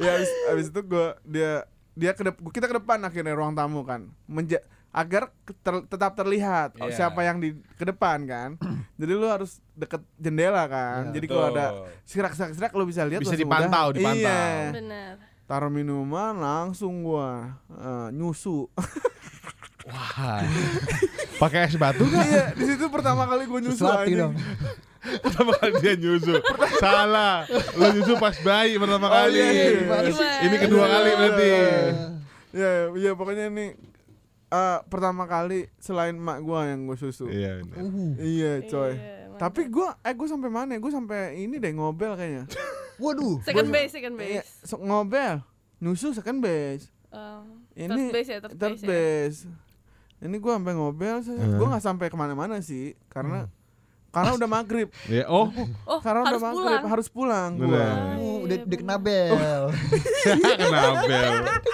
[SPEAKER 1] ya. Abis, abis itu gue dia dia ke kita ke depan akhirnya ruang tamu kan. Menja agar ter- tetap terlihat
[SPEAKER 2] Iya.
[SPEAKER 1] siapa yang di ke depan kan jadi lu harus deket jendela kan
[SPEAKER 3] Iya.
[SPEAKER 1] jadi kalau ada serak-serak lu bisa lihat
[SPEAKER 2] Bisa dipantau,
[SPEAKER 1] udah.
[SPEAKER 2] dipantau.
[SPEAKER 1] iya
[SPEAKER 4] Benar.
[SPEAKER 1] taruh minuman langsung gua eh, nyusu
[SPEAKER 2] Wah. Pakai es batu nggak?
[SPEAKER 1] iya di situ pertama kali gua nyusu
[SPEAKER 3] dong.
[SPEAKER 2] Pertama kali dia nyusu. Salah. Lo nyusu pas bayi pertama
[SPEAKER 1] Oh,
[SPEAKER 2] kali.
[SPEAKER 1] iya, iya.
[SPEAKER 4] Sih?
[SPEAKER 2] Ini kedua
[SPEAKER 1] Iya,
[SPEAKER 2] kali
[SPEAKER 1] iya,
[SPEAKER 2] berarti.
[SPEAKER 1] iya. Ya, iya pokoknya ini eh, pertama kali selain mak gua yang gua susu.
[SPEAKER 2] Iya. benar.
[SPEAKER 3] Uh,
[SPEAKER 1] Iya, coy.
[SPEAKER 4] Iya.
[SPEAKER 1] Tapi gua eh gua sampai mana? ya? Gua sampai ini deh ngobel kayaknya.
[SPEAKER 3] waduh.
[SPEAKER 4] second
[SPEAKER 1] gua-
[SPEAKER 4] base, second
[SPEAKER 1] Iya,
[SPEAKER 4] base.
[SPEAKER 1] so- ngobel. Nusu second base.
[SPEAKER 4] Oh,
[SPEAKER 1] Ini
[SPEAKER 4] third base ya, third,
[SPEAKER 1] Third
[SPEAKER 4] base. ya.
[SPEAKER 1] base. Ini gua sampai ngobel, saya-
[SPEAKER 2] Hmm.
[SPEAKER 1] gua nggak sampai ke mana-mana sih, karena karena udah maghrib.
[SPEAKER 2] Ya, oh,
[SPEAKER 4] Oh,
[SPEAKER 1] Karena
[SPEAKER 4] harus
[SPEAKER 1] udah maghrib,
[SPEAKER 4] pulang.
[SPEAKER 1] harus pulang gua.
[SPEAKER 3] Uh, udah
[SPEAKER 4] iya,
[SPEAKER 3] udah kena
[SPEAKER 4] bener.
[SPEAKER 3] bel.
[SPEAKER 2] kenapa?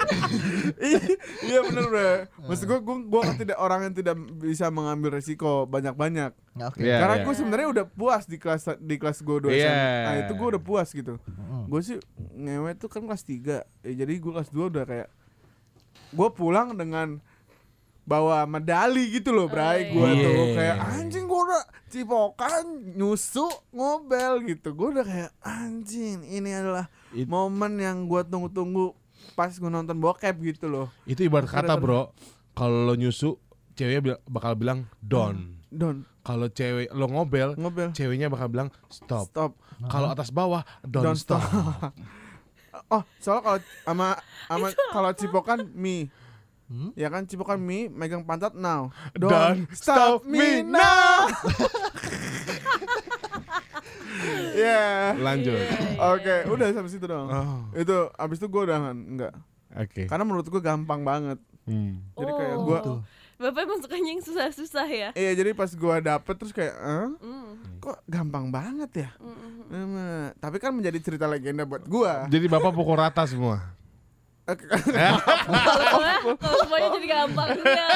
[SPEAKER 1] iya bener udah. Maksud gua, gua gua tidak orang yang tidak bisa mengambil resiko banyak-banyak.
[SPEAKER 3] Oke.
[SPEAKER 2] Iya,
[SPEAKER 1] Karena
[SPEAKER 2] iya.
[SPEAKER 1] gue sebenarnya udah puas di kelas di kelas gue dua
[SPEAKER 2] Iya.
[SPEAKER 1] SMA. Nah, itu gue udah puas gitu.
[SPEAKER 3] Mm.
[SPEAKER 1] Gue sih ngewe tuh kan kelas 3 ya, Jadi gue kelas 2 udah kayak Gue pulang dengan bawa medali gitu loh Bray Gue
[SPEAKER 2] iya.
[SPEAKER 1] tuh kayak anjing gue udah cipokan nyusu ngobel gitu Gue udah kayak anjing ini adalah
[SPEAKER 2] It-
[SPEAKER 1] momen yang gue tunggu-tunggu pas gue nonton bokep gitu loh
[SPEAKER 2] Itu ibarat kata, Bro. Kalau lo nyusu, ceweknya bakal bilang don.
[SPEAKER 1] Don
[SPEAKER 2] Kalau cewek lo ngobel,
[SPEAKER 1] ngobel
[SPEAKER 2] ceweknya bakal bilang stop.
[SPEAKER 1] Stop
[SPEAKER 2] Kalau atas bawah, don't,
[SPEAKER 1] Don't
[SPEAKER 2] stop.
[SPEAKER 1] Oh, soalnya kalau sama sama kalau cipokan mie.
[SPEAKER 3] Hmm?
[SPEAKER 1] Ya kan cipokan mie megang pantat now.
[SPEAKER 2] Don't stop me now.
[SPEAKER 1] Ya.
[SPEAKER 2] Lanjut.
[SPEAKER 4] Iya,
[SPEAKER 1] Oke, udah sampai situ dong.
[SPEAKER 2] Oh,
[SPEAKER 1] Itu abis itu gue udah enggak.
[SPEAKER 2] oke.
[SPEAKER 1] Karena menurut gue gampang banget.
[SPEAKER 2] Hmm.
[SPEAKER 1] Jadi kayak
[SPEAKER 4] Oh.
[SPEAKER 1] gua
[SPEAKER 3] Tuh.
[SPEAKER 4] Bapak emang sukanya yang susah-susah ya?
[SPEAKER 1] Iya, jadi pas gue dapet terus kayak, "Eh,
[SPEAKER 4] Mm,
[SPEAKER 1] kok gampang banget ya?"
[SPEAKER 4] mm, mm.
[SPEAKER 1] Hmm, tapi kan menjadi cerita legenda buat gua.
[SPEAKER 2] Jadi bapak pukul rata semua.
[SPEAKER 4] Kalau semuanya jadi gampang enggak.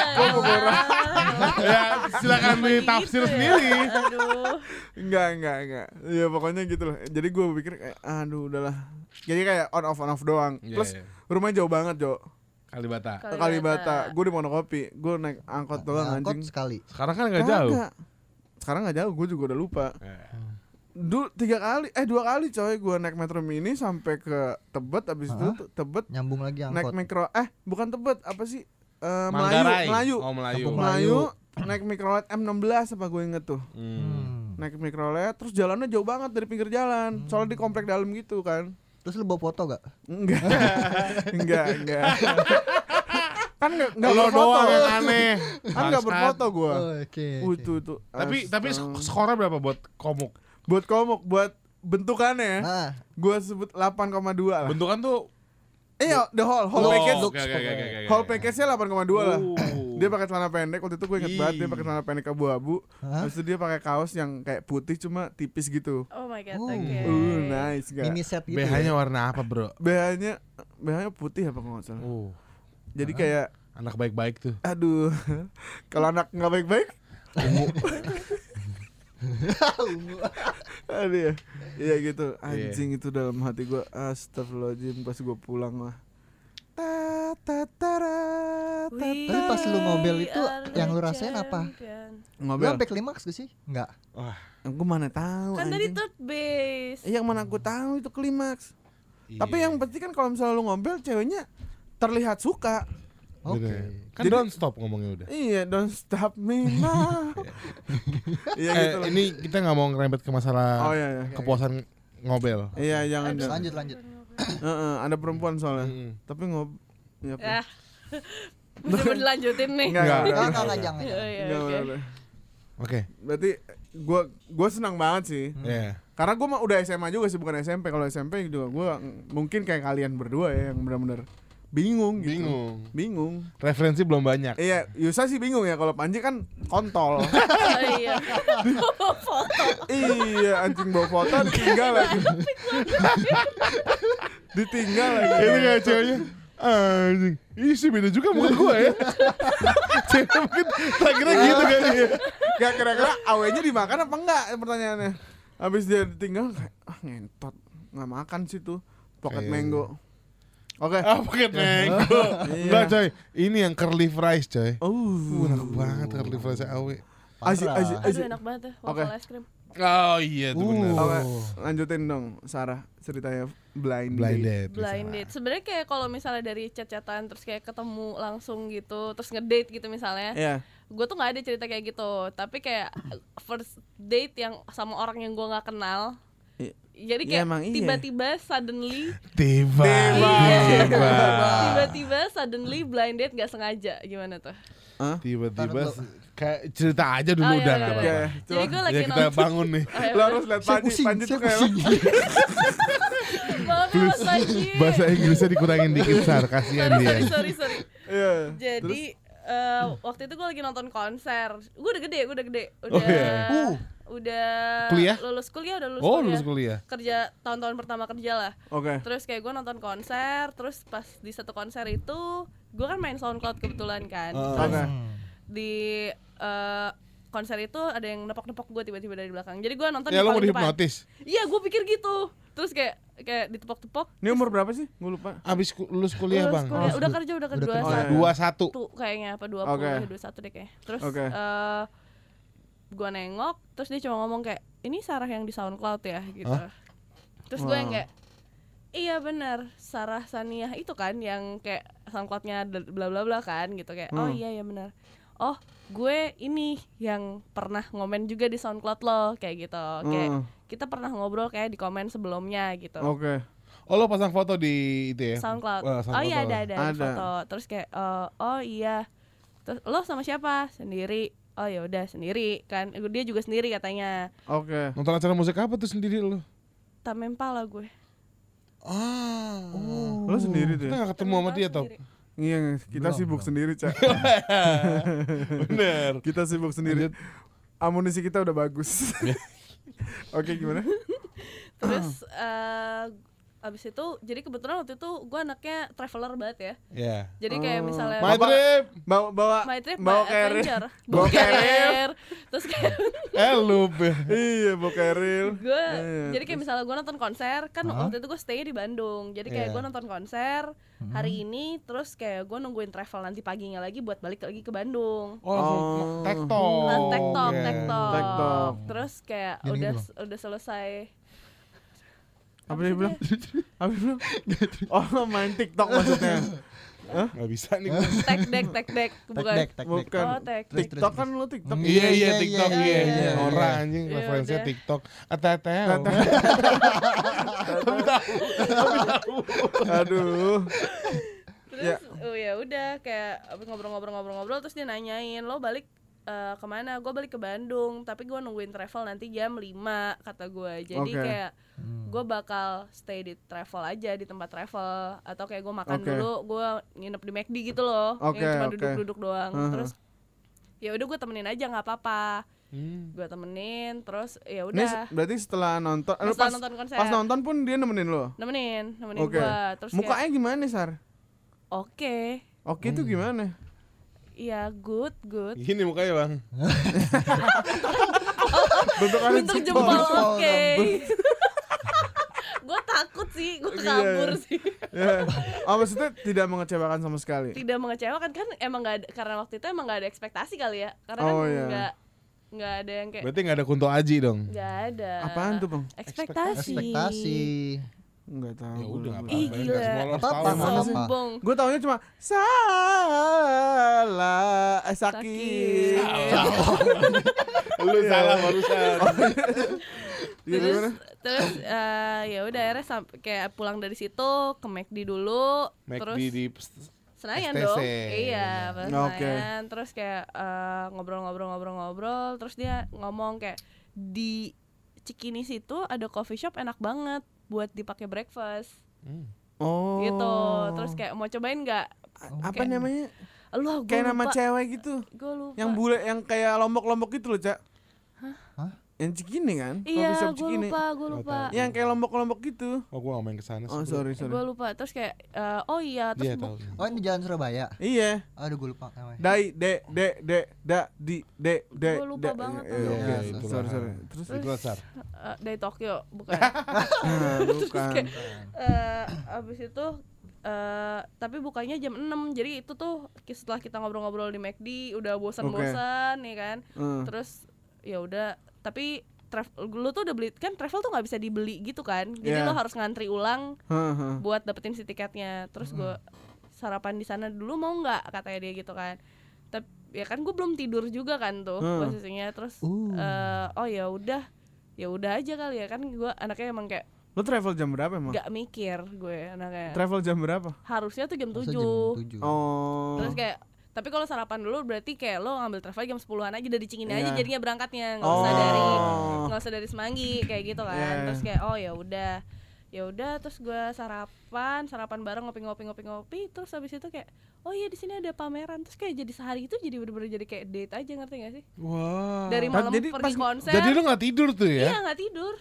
[SPEAKER 2] ya silakan ditafsir
[SPEAKER 4] Gitu ya.
[SPEAKER 2] sendiri.
[SPEAKER 4] Aduh.
[SPEAKER 1] enggak, enggak, enggak. Ya pokoknya gitu loh. Jadi gue pikir kayak, aduh udahlah. Jadi kayak on off on off doang.
[SPEAKER 2] Iya,
[SPEAKER 1] Terus
[SPEAKER 2] iya.
[SPEAKER 1] rumahnya jauh banget, Jo.
[SPEAKER 2] Kalibata.
[SPEAKER 1] ke Kalibata. Gue di Monokopi. Gue naik angkot doang
[SPEAKER 3] Angkot
[SPEAKER 1] anjing.
[SPEAKER 3] sekali.
[SPEAKER 2] Sekarang kan nggak jauh.
[SPEAKER 1] Sekarang nggak jauh. Gue juga udah lupa.
[SPEAKER 2] Eh,
[SPEAKER 1] Dulu tiga kali, eh dua kali coy. Gue naik metro mini sampai ke Tebet. Abis itu
[SPEAKER 3] Hah?
[SPEAKER 1] tuh Tebet
[SPEAKER 3] Nyambung lagi
[SPEAKER 1] naik
[SPEAKER 3] angkot.
[SPEAKER 1] mikro. Eh bukan Tebet, apa sih? Eh, Melayu,
[SPEAKER 2] Manggarai.
[SPEAKER 1] Melayu.
[SPEAKER 2] Oh Melayu.
[SPEAKER 3] Kampung
[SPEAKER 1] Melayu. Naik mikrolet M16 apa gue inget tuh.
[SPEAKER 2] Hmm.
[SPEAKER 3] Hmm.
[SPEAKER 1] Naik mikrolet, terus jalannya jauh banget dari pinggir jalan. Soalnya di komplek dalam gitu kan.
[SPEAKER 3] Terus lu bawa foto gak?
[SPEAKER 1] Enggak. enggak, enggak. kan enggak enggak
[SPEAKER 2] Lo
[SPEAKER 1] berfoto.
[SPEAKER 2] doang yang aneh.
[SPEAKER 1] Kan enggak berfoto gua.
[SPEAKER 3] Oh, Oke.
[SPEAKER 1] Uh,
[SPEAKER 3] oke.
[SPEAKER 1] itu itu.
[SPEAKER 2] Tapi tapi
[SPEAKER 1] Astaga.
[SPEAKER 2] sk- skornya berapa buat komuk?
[SPEAKER 1] Buat komuk buat bentukannya
[SPEAKER 3] Nah,
[SPEAKER 1] gua sebut 8,2 lah.
[SPEAKER 2] Bentukan tuh
[SPEAKER 1] Iya, the whole whole
[SPEAKER 2] Oh,
[SPEAKER 1] package.
[SPEAKER 2] oke, oke, oke, oke.
[SPEAKER 1] Whole package-nya 8,2 lah.
[SPEAKER 2] Uh.
[SPEAKER 1] Dia pakai celana pendek waktu itu gue inget banget dia pakai celana pendek abu-abu. Habis itu dia pakai kaos yang kayak putih cuma tipis gitu.
[SPEAKER 4] Oh my god,
[SPEAKER 3] Uh.
[SPEAKER 4] oke.
[SPEAKER 1] Uh, nice gak?
[SPEAKER 3] mini set gitu.
[SPEAKER 2] BH-nya
[SPEAKER 3] ya?
[SPEAKER 2] warna apa, Bro?
[SPEAKER 1] BH-nya BH-nya putih apa kalau nggak salah.
[SPEAKER 2] Uh,
[SPEAKER 1] Jadi kayak
[SPEAKER 2] anak baik-baik tuh.
[SPEAKER 1] aduh. kalau anak nggak baik-baik Aduh ya. Iya gitu. Anjing itu dalam hati gua Astagfirullahaladzim pas gua pulang mah. Ta ta ta,
[SPEAKER 3] Tapi pas lu ngobel itu, yang lu rasain apa? Lu
[SPEAKER 1] Ngobel.
[SPEAKER 3] sampai klimaks gak sih? Enggak.
[SPEAKER 2] Wah,
[SPEAKER 1] Gue mana tahu
[SPEAKER 4] Kan dari third base.
[SPEAKER 1] Eh, yang mana gue tahu itu klimaks. Tapi
[SPEAKER 2] Iya.
[SPEAKER 1] yang penting kan kalau misalnya lu ngobrol ceweknya terlihat suka.
[SPEAKER 3] Oke.
[SPEAKER 2] Bener. Kan
[SPEAKER 1] Jadi-
[SPEAKER 2] don't stop ngomongnya udah.
[SPEAKER 1] Iya, don't stop me now. Iya
[SPEAKER 2] eh,
[SPEAKER 1] gitu lah.
[SPEAKER 2] ini kita nggak mau ngerempet ke masalah
[SPEAKER 1] Oh iya iya.
[SPEAKER 2] kepuasan ngobel.
[SPEAKER 1] Iya, jangan jangan.
[SPEAKER 3] lanjut lanjut.
[SPEAKER 1] Heeh, ada perempuan soalnya.
[SPEAKER 2] Mm-mm.
[SPEAKER 1] Tapi ngob ya?
[SPEAKER 4] Ya. Coba dilanjutin nih.
[SPEAKER 1] Enggak,
[SPEAKER 2] Enggak.
[SPEAKER 1] enggak,
[SPEAKER 3] Enggak
[SPEAKER 1] enggak.
[SPEAKER 3] enggak jangan.
[SPEAKER 4] Iya, iya, oke.
[SPEAKER 2] Oke.
[SPEAKER 1] Berarti gua gua senang banget sih.
[SPEAKER 2] Ya.
[SPEAKER 1] Karena gua mah udah SMA juga sih bukan SMP. Kalau SMP juga gua mm, mungkin kayak kalian berdua ya yang benar-benar bingung gitu.
[SPEAKER 2] Bingung.
[SPEAKER 1] Bingung.
[SPEAKER 2] Referensi belum banyak.
[SPEAKER 1] Iya, Yusa sih bingung ya kalau Panji kan kontol.
[SPEAKER 4] Oh, iya. Foto.
[SPEAKER 1] iya, anjing bawa foto ditinggal lagi. ditinggal lagi.
[SPEAKER 2] Itu kayak ceweknya Anjing Ih sih beda juga muka gua ya Cewek mungkin Tak kira gitu kan ya
[SPEAKER 1] Gak kira-kira awenya dimakan apa enggak pertanyaannya. Habis dia ditinggal kayak ah ngentot. Nggak makan sih tuh pocket
[SPEAKER 2] Kayak-
[SPEAKER 1] mango. Oke.
[SPEAKER 2] Ah pakai mango
[SPEAKER 1] Iya.
[SPEAKER 2] Enggak coy Ini yang curly fries coy
[SPEAKER 1] Oh.
[SPEAKER 2] Uh, enak banget curly fries awe
[SPEAKER 1] asyik,
[SPEAKER 4] Aduh
[SPEAKER 1] asyik.
[SPEAKER 4] enak banget ya
[SPEAKER 1] Oke.
[SPEAKER 4] waffle es krim.
[SPEAKER 2] Oh iya tuh bener
[SPEAKER 1] Oke, lanjutin dong Sarah ceritanya blind,
[SPEAKER 2] Blind
[SPEAKER 1] date.
[SPEAKER 2] date
[SPEAKER 4] Blind
[SPEAKER 2] misalnya.
[SPEAKER 4] date. Sebenarnya kayak kalau misalnya dari chat-chatan terus kayak ketemu langsung gitu, terus ngedate gitu misalnya.
[SPEAKER 1] Iya.
[SPEAKER 4] Gue tuh nggak ada cerita kayak gitu, tapi kayak first date yang sama orang yang gue nggak kenal.
[SPEAKER 1] I-
[SPEAKER 4] Jadi
[SPEAKER 1] Ya,
[SPEAKER 4] kayak
[SPEAKER 1] iya.
[SPEAKER 4] tiba-tiba suddenly
[SPEAKER 2] Tiba
[SPEAKER 1] Tiba.
[SPEAKER 2] Tiba
[SPEAKER 4] tiba-tiba suddenly blind date nggak sengaja gimana tuh?
[SPEAKER 2] Tiba-tiba Kayak cerita aja dulu
[SPEAKER 4] Oh, iya,
[SPEAKER 2] udah
[SPEAKER 4] iya,
[SPEAKER 2] nggak
[SPEAKER 4] iya.
[SPEAKER 2] apa-apa
[SPEAKER 1] Oke,
[SPEAKER 4] Jadi gue lagi
[SPEAKER 2] Ya kita
[SPEAKER 4] nonton.
[SPEAKER 2] bangun nih
[SPEAKER 4] Oh, iya,
[SPEAKER 1] Lo harus lihat Panji,
[SPEAKER 3] pusing,
[SPEAKER 1] Panji tuh kayak
[SPEAKER 3] pusing.
[SPEAKER 4] Maaf ya Mas Panji.
[SPEAKER 2] Bahasa Inggrisnya dikurangin dikit Sar Kasihan dia
[SPEAKER 4] sorry, sorry, sorry.
[SPEAKER 1] Iya.
[SPEAKER 4] Jadi eh, waktu itu gue lagi nonton konser. Gue udah gede, gue udah gede. Udah
[SPEAKER 2] Oh, iya.
[SPEAKER 3] Uh.
[SPEAKER 4] Udah
[SPEAKER 2] Kuliah?
[SPEAKER 4] lulus kuliah, udah lulus
[SPEAKER 2] Oh
[SPEAKER 4] kuliah.
[SPEAKER 2] lulus kuliah
[SPEAKER 4] Kerja tahun-tahun pertama kerja lah.
[SPEAKER 1] Oke.
[SPEAKER 4] Terus kayak gue nonton konser, terus pas di satu konser itu gue kan main SoundCloud kebetulan kan.
[SPEAKER 2] Oh.
[SPEAKER 4] Terus
[SPEAKER 1] Oke.
[SPEAKER 4] di eh, konser itu ada yang nepok-nepok gue tiba-tiba dari belakang. Jadi gue nonton
[SPEAKER 2] Ya
[SPEAKER 4] di
[SPEAKER 2] lo mau
[SPEAKER 4] paling depan.
[SPEAKER 2] dihipnotis
[SPEAKER 4] Iya, gue pikir gitu. Terus kayak kayak ditepok-tepok.
[SPEAKER 1] Ini umur berapa sih? Gue lupa.
[SPEAKER 2] Abis ku- lulus kuliah
[SPEAKER 4] Lulus
[SPEAKER 2] bang
[SPEAKER 4] kuliah.
[SPEAKER 3] Oh,
[SPEAKER 4] udah kerja, udah kerja.
[SPEAKER 1] Oh, iya.
[SPEAKER 2] Dua satu
[SPEAKER 4] satu kayaknya apa 20
[SPEAKER 1] Oke.
[SPEAKER 4] ya 21 deh kayaknya. Terus
[SPEAKER 1] Oke.
[SPEAKER 4] eh, gua nengok terus dia cuma ngomong kayak ini Sarah yang di SoundCloud ya gitu.
[SPEAKER 2] Hah?
[SPEAKER 4] Terus gue yang kayak Iya benar, Sarah Saniah itu kan yang kayak SoundCloudnya bla bla bla kan gitu kayak oh
[SPEAKER 1] Hmm.
[SPEAKER 4] iya ya benar. Oh gue ini yang pernah ngomen juga di SoundCloud lo kayak gitu. Kayak
[SPEAKER 1] Hmm.
[SPEAKER 4] kita pernah ngobrol kayak di komen sebelumnya gitu.
[SPEAKER 1] Oke.
[SPEAKER 2] Oh lo pasang foto di itu ya
[SPEAKER 4] SoundCloud. Oh
[SPEAKER 2] SoundCloud
[SPEAKER 4] iya
[SPEAKER 2] lo.
[SPEAKER 4] ada ada, ada foto. Terus kayak eh, oh iya. Terus lo sama siapa? Sendiri. Oh ya udah sendiri kan. Dia juga sendiri katanya.
[SPEAKER 1] Oke.
[SPEAKER 2] Nonton acara musik apa tuh sendiri lo?
[SPEAKER 4] Tamempa lah gue.
[SPEAKER 2] Ah
[SPEAKER 1] Lo sendiri tuh
[SPEAKER 2] Kita
[SPEAKER 1] ya?
[SPEAKER 2] gak ketemu sama dia
[SPEAKER 4] Sendiri.
[SPEAKER 1] Iya, kita
[SPEAKER 3] Belum,
[SPEAKER 1] sibuk
[SPEAKER 3] belum.
[SPEAKER 1] sendiri, Cak.
[SPEAKER 2] Bener
[SPEAKER 1] kita sibuk sendiri.
[SPEAKER 2] Lanjut.
[SPEAKER 1] Amunisi kita udah bagus. Oke, gimana?
[SPEAKER 4] Terus eh abis itu jadi kebetulan waktu itu gue anaknya traveler banget ya.
[SPEAKER 2] Ya
[SPEAKER 4] Jadi kayak
[SPEAKER 1] Oh.
[SPEAKER 4] misalnya
[SPEAKER 2] My trip
[SPEAKER 1] Bawa bawa
[SPEAKER 4] My trip
[SPEAKER 1] bawa
[SPEAKER 4] bawa
[SPEAKER 1] carrier. Bawa carrier.
[SPEAKER 4] Terus kayak
[SPEAKER 2] Eh loop ya
[SPEAKER 1] Iya, bawa carrier.
[SPEAKER 4] gue
[SPEAKER 1] Iya,
[SPEAKER 4] jadi kayak misalnya gue nonton konser kan
[SPEAKER 3] Hah?
[SPEAKER 4] waktu itu gue stay di Bandung jadi kayak
[SPEAKER 2] Iya.
[SPEAKER 4] gue nonton konser hari ini terus kayak gue nungguin travel nanti paginya lagi buat balik lagi ke Bandung
[SPEAKER 2] Oh,
[SPEAKER 1] Oh.
[SPEAKER 2] tektok
[SPEAKER 4] nah tektok
[SPEAKER 2] ya.
[SPEAKER 4] tektok
[SPEAKER 1] Tektok.
[SPEAKER 4] terus kayak
[SPEAKER 3] Gini,
[SPEAKER 4] udah
[SPEAKER 3] gini,
[SPEAKER 4] udah selesai
[SPEAKER 1] Apa
[SPEAKER 4] sih
[SPEAKER 1] dia bilang? Apa dia bilang? Oh, main TikTok maksudnya.
[SPEAKER 2] Gak bisa nih
[SPEAKER 4] tek dek tek dek
[SPEAKER 3] Tek
[SPEAKER 4] bukan
[SPEAKER 3] tek dek.
[SPEAKER 1] Bukan.
[SPEAKER 4] oh tek
[SPEAKER 3] terus,
[SPEAKER 1] TikTok kan lu TikTok.
[SPEAKER 3] Hmm.
[SPEAKER 2] Iya iya
[SPEAKER 3] Iya,
[SPEAKER 2] TikTok
[SPEAKER 3] iya,
[SPEAKER 2] iya
[SPEAKER 3] iya, iya.
[SPEAKER 2] Orang anjing
[SPEAKER 4] Iya,
[SPEAKER 2] referensinya
[SPEAKER 4] udah.
[SPEAKER 2] TikTok Ateteo
[SPEAKER 1] Aduh.
[SPEAKER 4] terus
[SPEAKER 1] Ya.
[SPEAKER 4] oh ya udah kayak abis ngobrol-ngobrol-ngobrol-ngobrol terus dia nanyain lo balik eh, ke mana gue balik ke Bandung tapi gue nungguin travel nanti jam 5 kata gue jadi
[SPEAKER 1] Oke.
[SPEAKER 4] kayak
[SPEAKER 3] Hmm.
[SPEAKER 4] gue bakal stay di travel aja di tempat travel atau kayak gue makan
[SPEAKER 1] Oke.
[SPEAKER 4] dulu gue nginep di McD gitu loh
[SPEAKER 1] Oke,
[SPEAKER 4] yang cuma
[SPEAKER 1] oke.
[SPEAKER 4] duduk-duduk doang
[SPEAKER 1] Uh-huh.
[SPEAKER 4] terus ya udah gue temenin aja nggak apa-apa
[SPEAKER 2] Hmm.
[SPEAKER 4] gue temenin terus ya udah
[SPEAKER 1] berarti setelah nonton, eh,
[SPEAKER 4] setelah
[SPEAKER 1] pas,
[SPEAKER 4] nonton konser
[SPEAKER 1] pas nonton pun dia nemenin lo.
[SPEAKER 4] nemenin nemenin
[SPEAKER 1] Oke.
[SPEAKER 4] gue terus
[SPEAKER 1] Mukanya
[SPEAKER 4] kayak
[SPEAKER 1] gimana, Sar?
[SPEAKER 4] oke
[SPEAKER 1] Oke itu gimana?
[SPEAKER 4] Iya good good
[SPEAKER 2] Gini mukanya bang
[SPEAKER 1] Bentukannya
[SPEAKER 4] bentuk
[SPEAKER 1] jempol.
[SPEAKER 4] oke
[SPEAKER 3] dong.
[SPEAKER 4] gue takut sih gue
[SPEAKER 1] Iya,
[SPEAKER 4] kabur
[SPEAKER 1] iya.
[SPEAKER 4] sih
[SPEAKER 1] Ya. Oh, maksudnya tidak mengecewakan sama sekali.
[SPEAKER 4] tidak mengecewakan kan emang nggak ada karena waktu itu emang nggak ada ekspektasi kali ya karena kan
[SPEAKER 1] Oh, iya.
[SPEAKER 4] nggak nggak ada yang kayak
[SPEAKER 2] Berarti gak ada kunto aji dong
[SPEAKER 4] nggak ada
[SPEAKER 1] Apaan tuh, Bang?
[SPEAKER 4] ekspektasi
[SPEAKER 3] Ekspektasi.
[SPEAKER 1] Enggak tahu.
[SPEAKER 2] Ya udah nggak
[SPEAKER 4] Ih,
[SPEAKER 2] apa-apa.
[SPEAKER 4] gila.
[SPEAKER 3] Apa-apa,
[SPEAKER 2] Mas.
[SPEAKER 3] apa-apa.
[SPEAKER 4] Sombong.
[SPEAKER 1] Gue taunya cuma salah eh, sakit.
[SPEAKER 4] Sakit.
[SPEAKER 2] Lu salah barusan.
[SPEAKER 1] Iya
[SPEAKER 4] terus
[SPEAKER 1] gimana?
[SPEAKER 4] terus eh, ya udah akhirnya sampai kayak pulang dari situ ke McD dulu terus
[SPEAKER 2] McD di
[SPEAKER 4] Senayan
[SPEAKER 2] STC,
[SPEAKER 4] dong iya pas
[SPEAKER 1] Oke.
[SPEAKER 4] Senayan terus kayak eh, ngobrol-ngobrol-ngobrol-ngobrol terus dia ngomong kayak di Cikini situ ada coffee shop enak banget buat dipakai breakfast
[SPEAKER 2] Hmm.
[SPEAKER 1] Oh.
[SPEAKER 4] gitu terus kayak mau cobain nggak
[SPEAKER 1] apa
[SPEAKER 4] kayak-
[SPEAKER 1] namanya?
[SPEAKER 4] lu
[SPEAKER 1] Kayak nama cewek gitu.
[SPEAKER 4] gue lupa
[SPEAKER 1] Yang bule yang kayak lombok-lombok gitu loh, Cak. Yang Cikini kan?
[SPEAKER 4] iya gue lupa gue lupa.
[SPEAKER 1] Yang kayak lombok-lombok gitu.
[SPEAKER 2] Oh gua gak main ke sana sih
[SPEAKER 1] Oh, sorry, sorry.
[SPEAKER 4] gue lupa terus kayak eh, oh iya terus bu-
[SPEAKER 2] tahu
[SPEAKER 3] Oh ini jalan Surabaya.
[SPEAKER 1] Iya.
[SPEAKER 3] Aduh gue lupa namanya.
[SPEAKER 1] Dai, de, de, de, da, di, de, de.
[SPEAKER 4] Gua lupa
[SPEAKER 1] da.
[SPEAKER 4] banget
[SPEAKER 1] Iya,
[SPEAKER 3] tuh.
[SPEAKER 1] oke.
[SPEAKER 3] Iya,
[SPEAKER 2] itulah.
[SPEAKER 1] Sorry, sorry. Terus
[SPEAKER 2] Sar.
[SPEAKER 4] eh, dari Tokyo bukan
[SPEAKER 1] Nah, bukan.
[SPEAKER 4] kayak- eh abis itu eh tapi bukanya jam 6 jadi itu tuh setelah kita ngobrol-ngobrol di McD udah bosan-bosan ya kan
[SPEAKER 1] Hmm.
[SPEAKER 4] terus ya udah tapi travel lu tuh udah beli kan travel tuh nggak bisa dibeli gitu kan jadi
[SPEAKER 1] Iya.
[SPEAKER 4] lo harus ngantri ulang
[SPEAKER 1] Heeh.
[SPEAKER 4] buat dapetin si tiketnya terus gue sarapan di sana dulu mau nggak katanya dia gitu kan tapi ya kan gue belum tidur juga kan tuh
[SPEAKER 1] Hmm.
[SPEAKER 4] posisinya terus
[SPEAKER 3] Uh.
[SPEAKER 4] eh, oh ya udah ya udah aja kali ya kan gue anaknya emang kayak
[SPEAKER 1] Lo travel jam berapa emang?
[SPEAKER 4] nggak mikir gue anaknya
[SPEAKER 1] Travel jam berapa?
[SPEAKER 4] harusnya tuh jam
[SPEAKER 3] Masa
[SPEAKER 4] 7
[SPEAKER 3] jam tujuh.
[SPEAKER 1] Oh.
[SPEAKER 4] terus kayak tapi kalau sarapan dulu berarti kayak lo ngambil travel jam 10-an aja dari Cikini aja
[SPEAKER 1] Iya.
[SPEAKER 4] jadinya berangkatnya nggak usah
[SPEAKER 1] Oh.
[SPEAKER 4] dari nggak usah dari Semanggi kayak gitu kan
[SPEAKER 1] iya.
[SPEAKER 4] terus kayak oh ya udah ya udah terus gue sarapan sarapan bareng ngopi ngopi ngopi ngopi terus habis itu kayak oh iya di sini ada pameran terus kayak jadi sehari itu jadi bener-bener jadi kayak date aja ngerti gak sih
[SPEAKER 2] Wah.
[SPEAKER 4] dari
[SPEAKER 1] Pas-
[SPEAKER 4] malam
[SPEAKER 1] jadi
[SPEAKER 4] pergi
[SPEAKER 1] pas-
[SPEAKER 4] konser
[SPEAKER 2] Jadi lu gak tidur tuh ya?
[SPEAKER 4] iya nggak tidur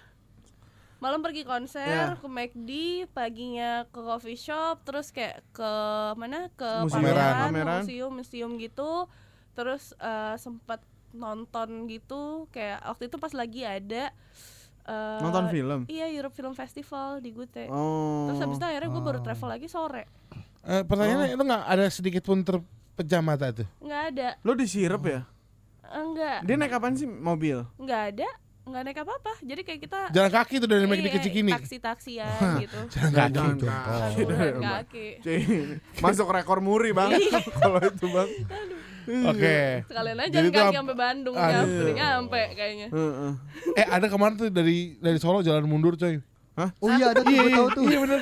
[SPEAKER 4] malam pergi konser
[SPEAKER 1] Iya.
[SPEAKER 4] ke McD paginya ke coffee shop terus kayak ke mana ke
[SPEAKER 1] Museum.
[SPEAKER 4] pameran,
[SPEAKER 1] Pameran.
[SPEAKER 4] museum museum gitu terus eh, sempat nonton gitu kayak waktu itu pas lagi ada eh,
[SPEAKER 1] Nonton film.
[SPEAKER 4] iya Europe Film Festival di Gute
[SPEAKER 1] Oh.
[SPEAKER 4] terus habis itu akhirnya gue baru travel lagi sore
[SPEAKER 2] Eh, pertanyaannya lu gak ada sedikit pun terpejam mata tuh?
[SPEAKER 4] nggak ada
[SPEAKER 1] Lo disirup ya?
[SPEAKER 4] enggak
[SPEAKER 1] Dia naik kapan sih mobil?
[SPEAKER 4] nggak ada nggak naik apa apa jadi kayak kita
[SPEAKER 2] Jalan kaki tuh dari McD ke
[SPEAKER 4] iya,
[SPEAKER 2] Cikini.
[SPEAKER 4] taksi taksian gitu
[SPEAKER 2] Jalan kaki. Tuh.
[SPEAKER 1] kaki.
[SPEAKER 4] Jalan kaki
[SPEAKER 1] Masuk rekor muri bang
[SPEAKER 4] Iya.
[SPEAKER 1] Kalau itu bang
[SPEAKER 2] Oke.
[SPEAKER 4] sekalian aja
[SPEAKER 2] Jadi
[SPEAKER 4] jalan kaki sampai Bandung
[SPEAKER 2] Aduh.
[SPEAKER 4] nyampe, udah nyampe kayaknya
[SPEAKER 1] Heeh.
[SPEAKER 2] Eh ada kemarin tuh dari dari Solo jalan mundur coy.
[SPEAKER 3] Oh iya ada tuh gue tahu tuh.
[SPEAKER 2] Iya bener.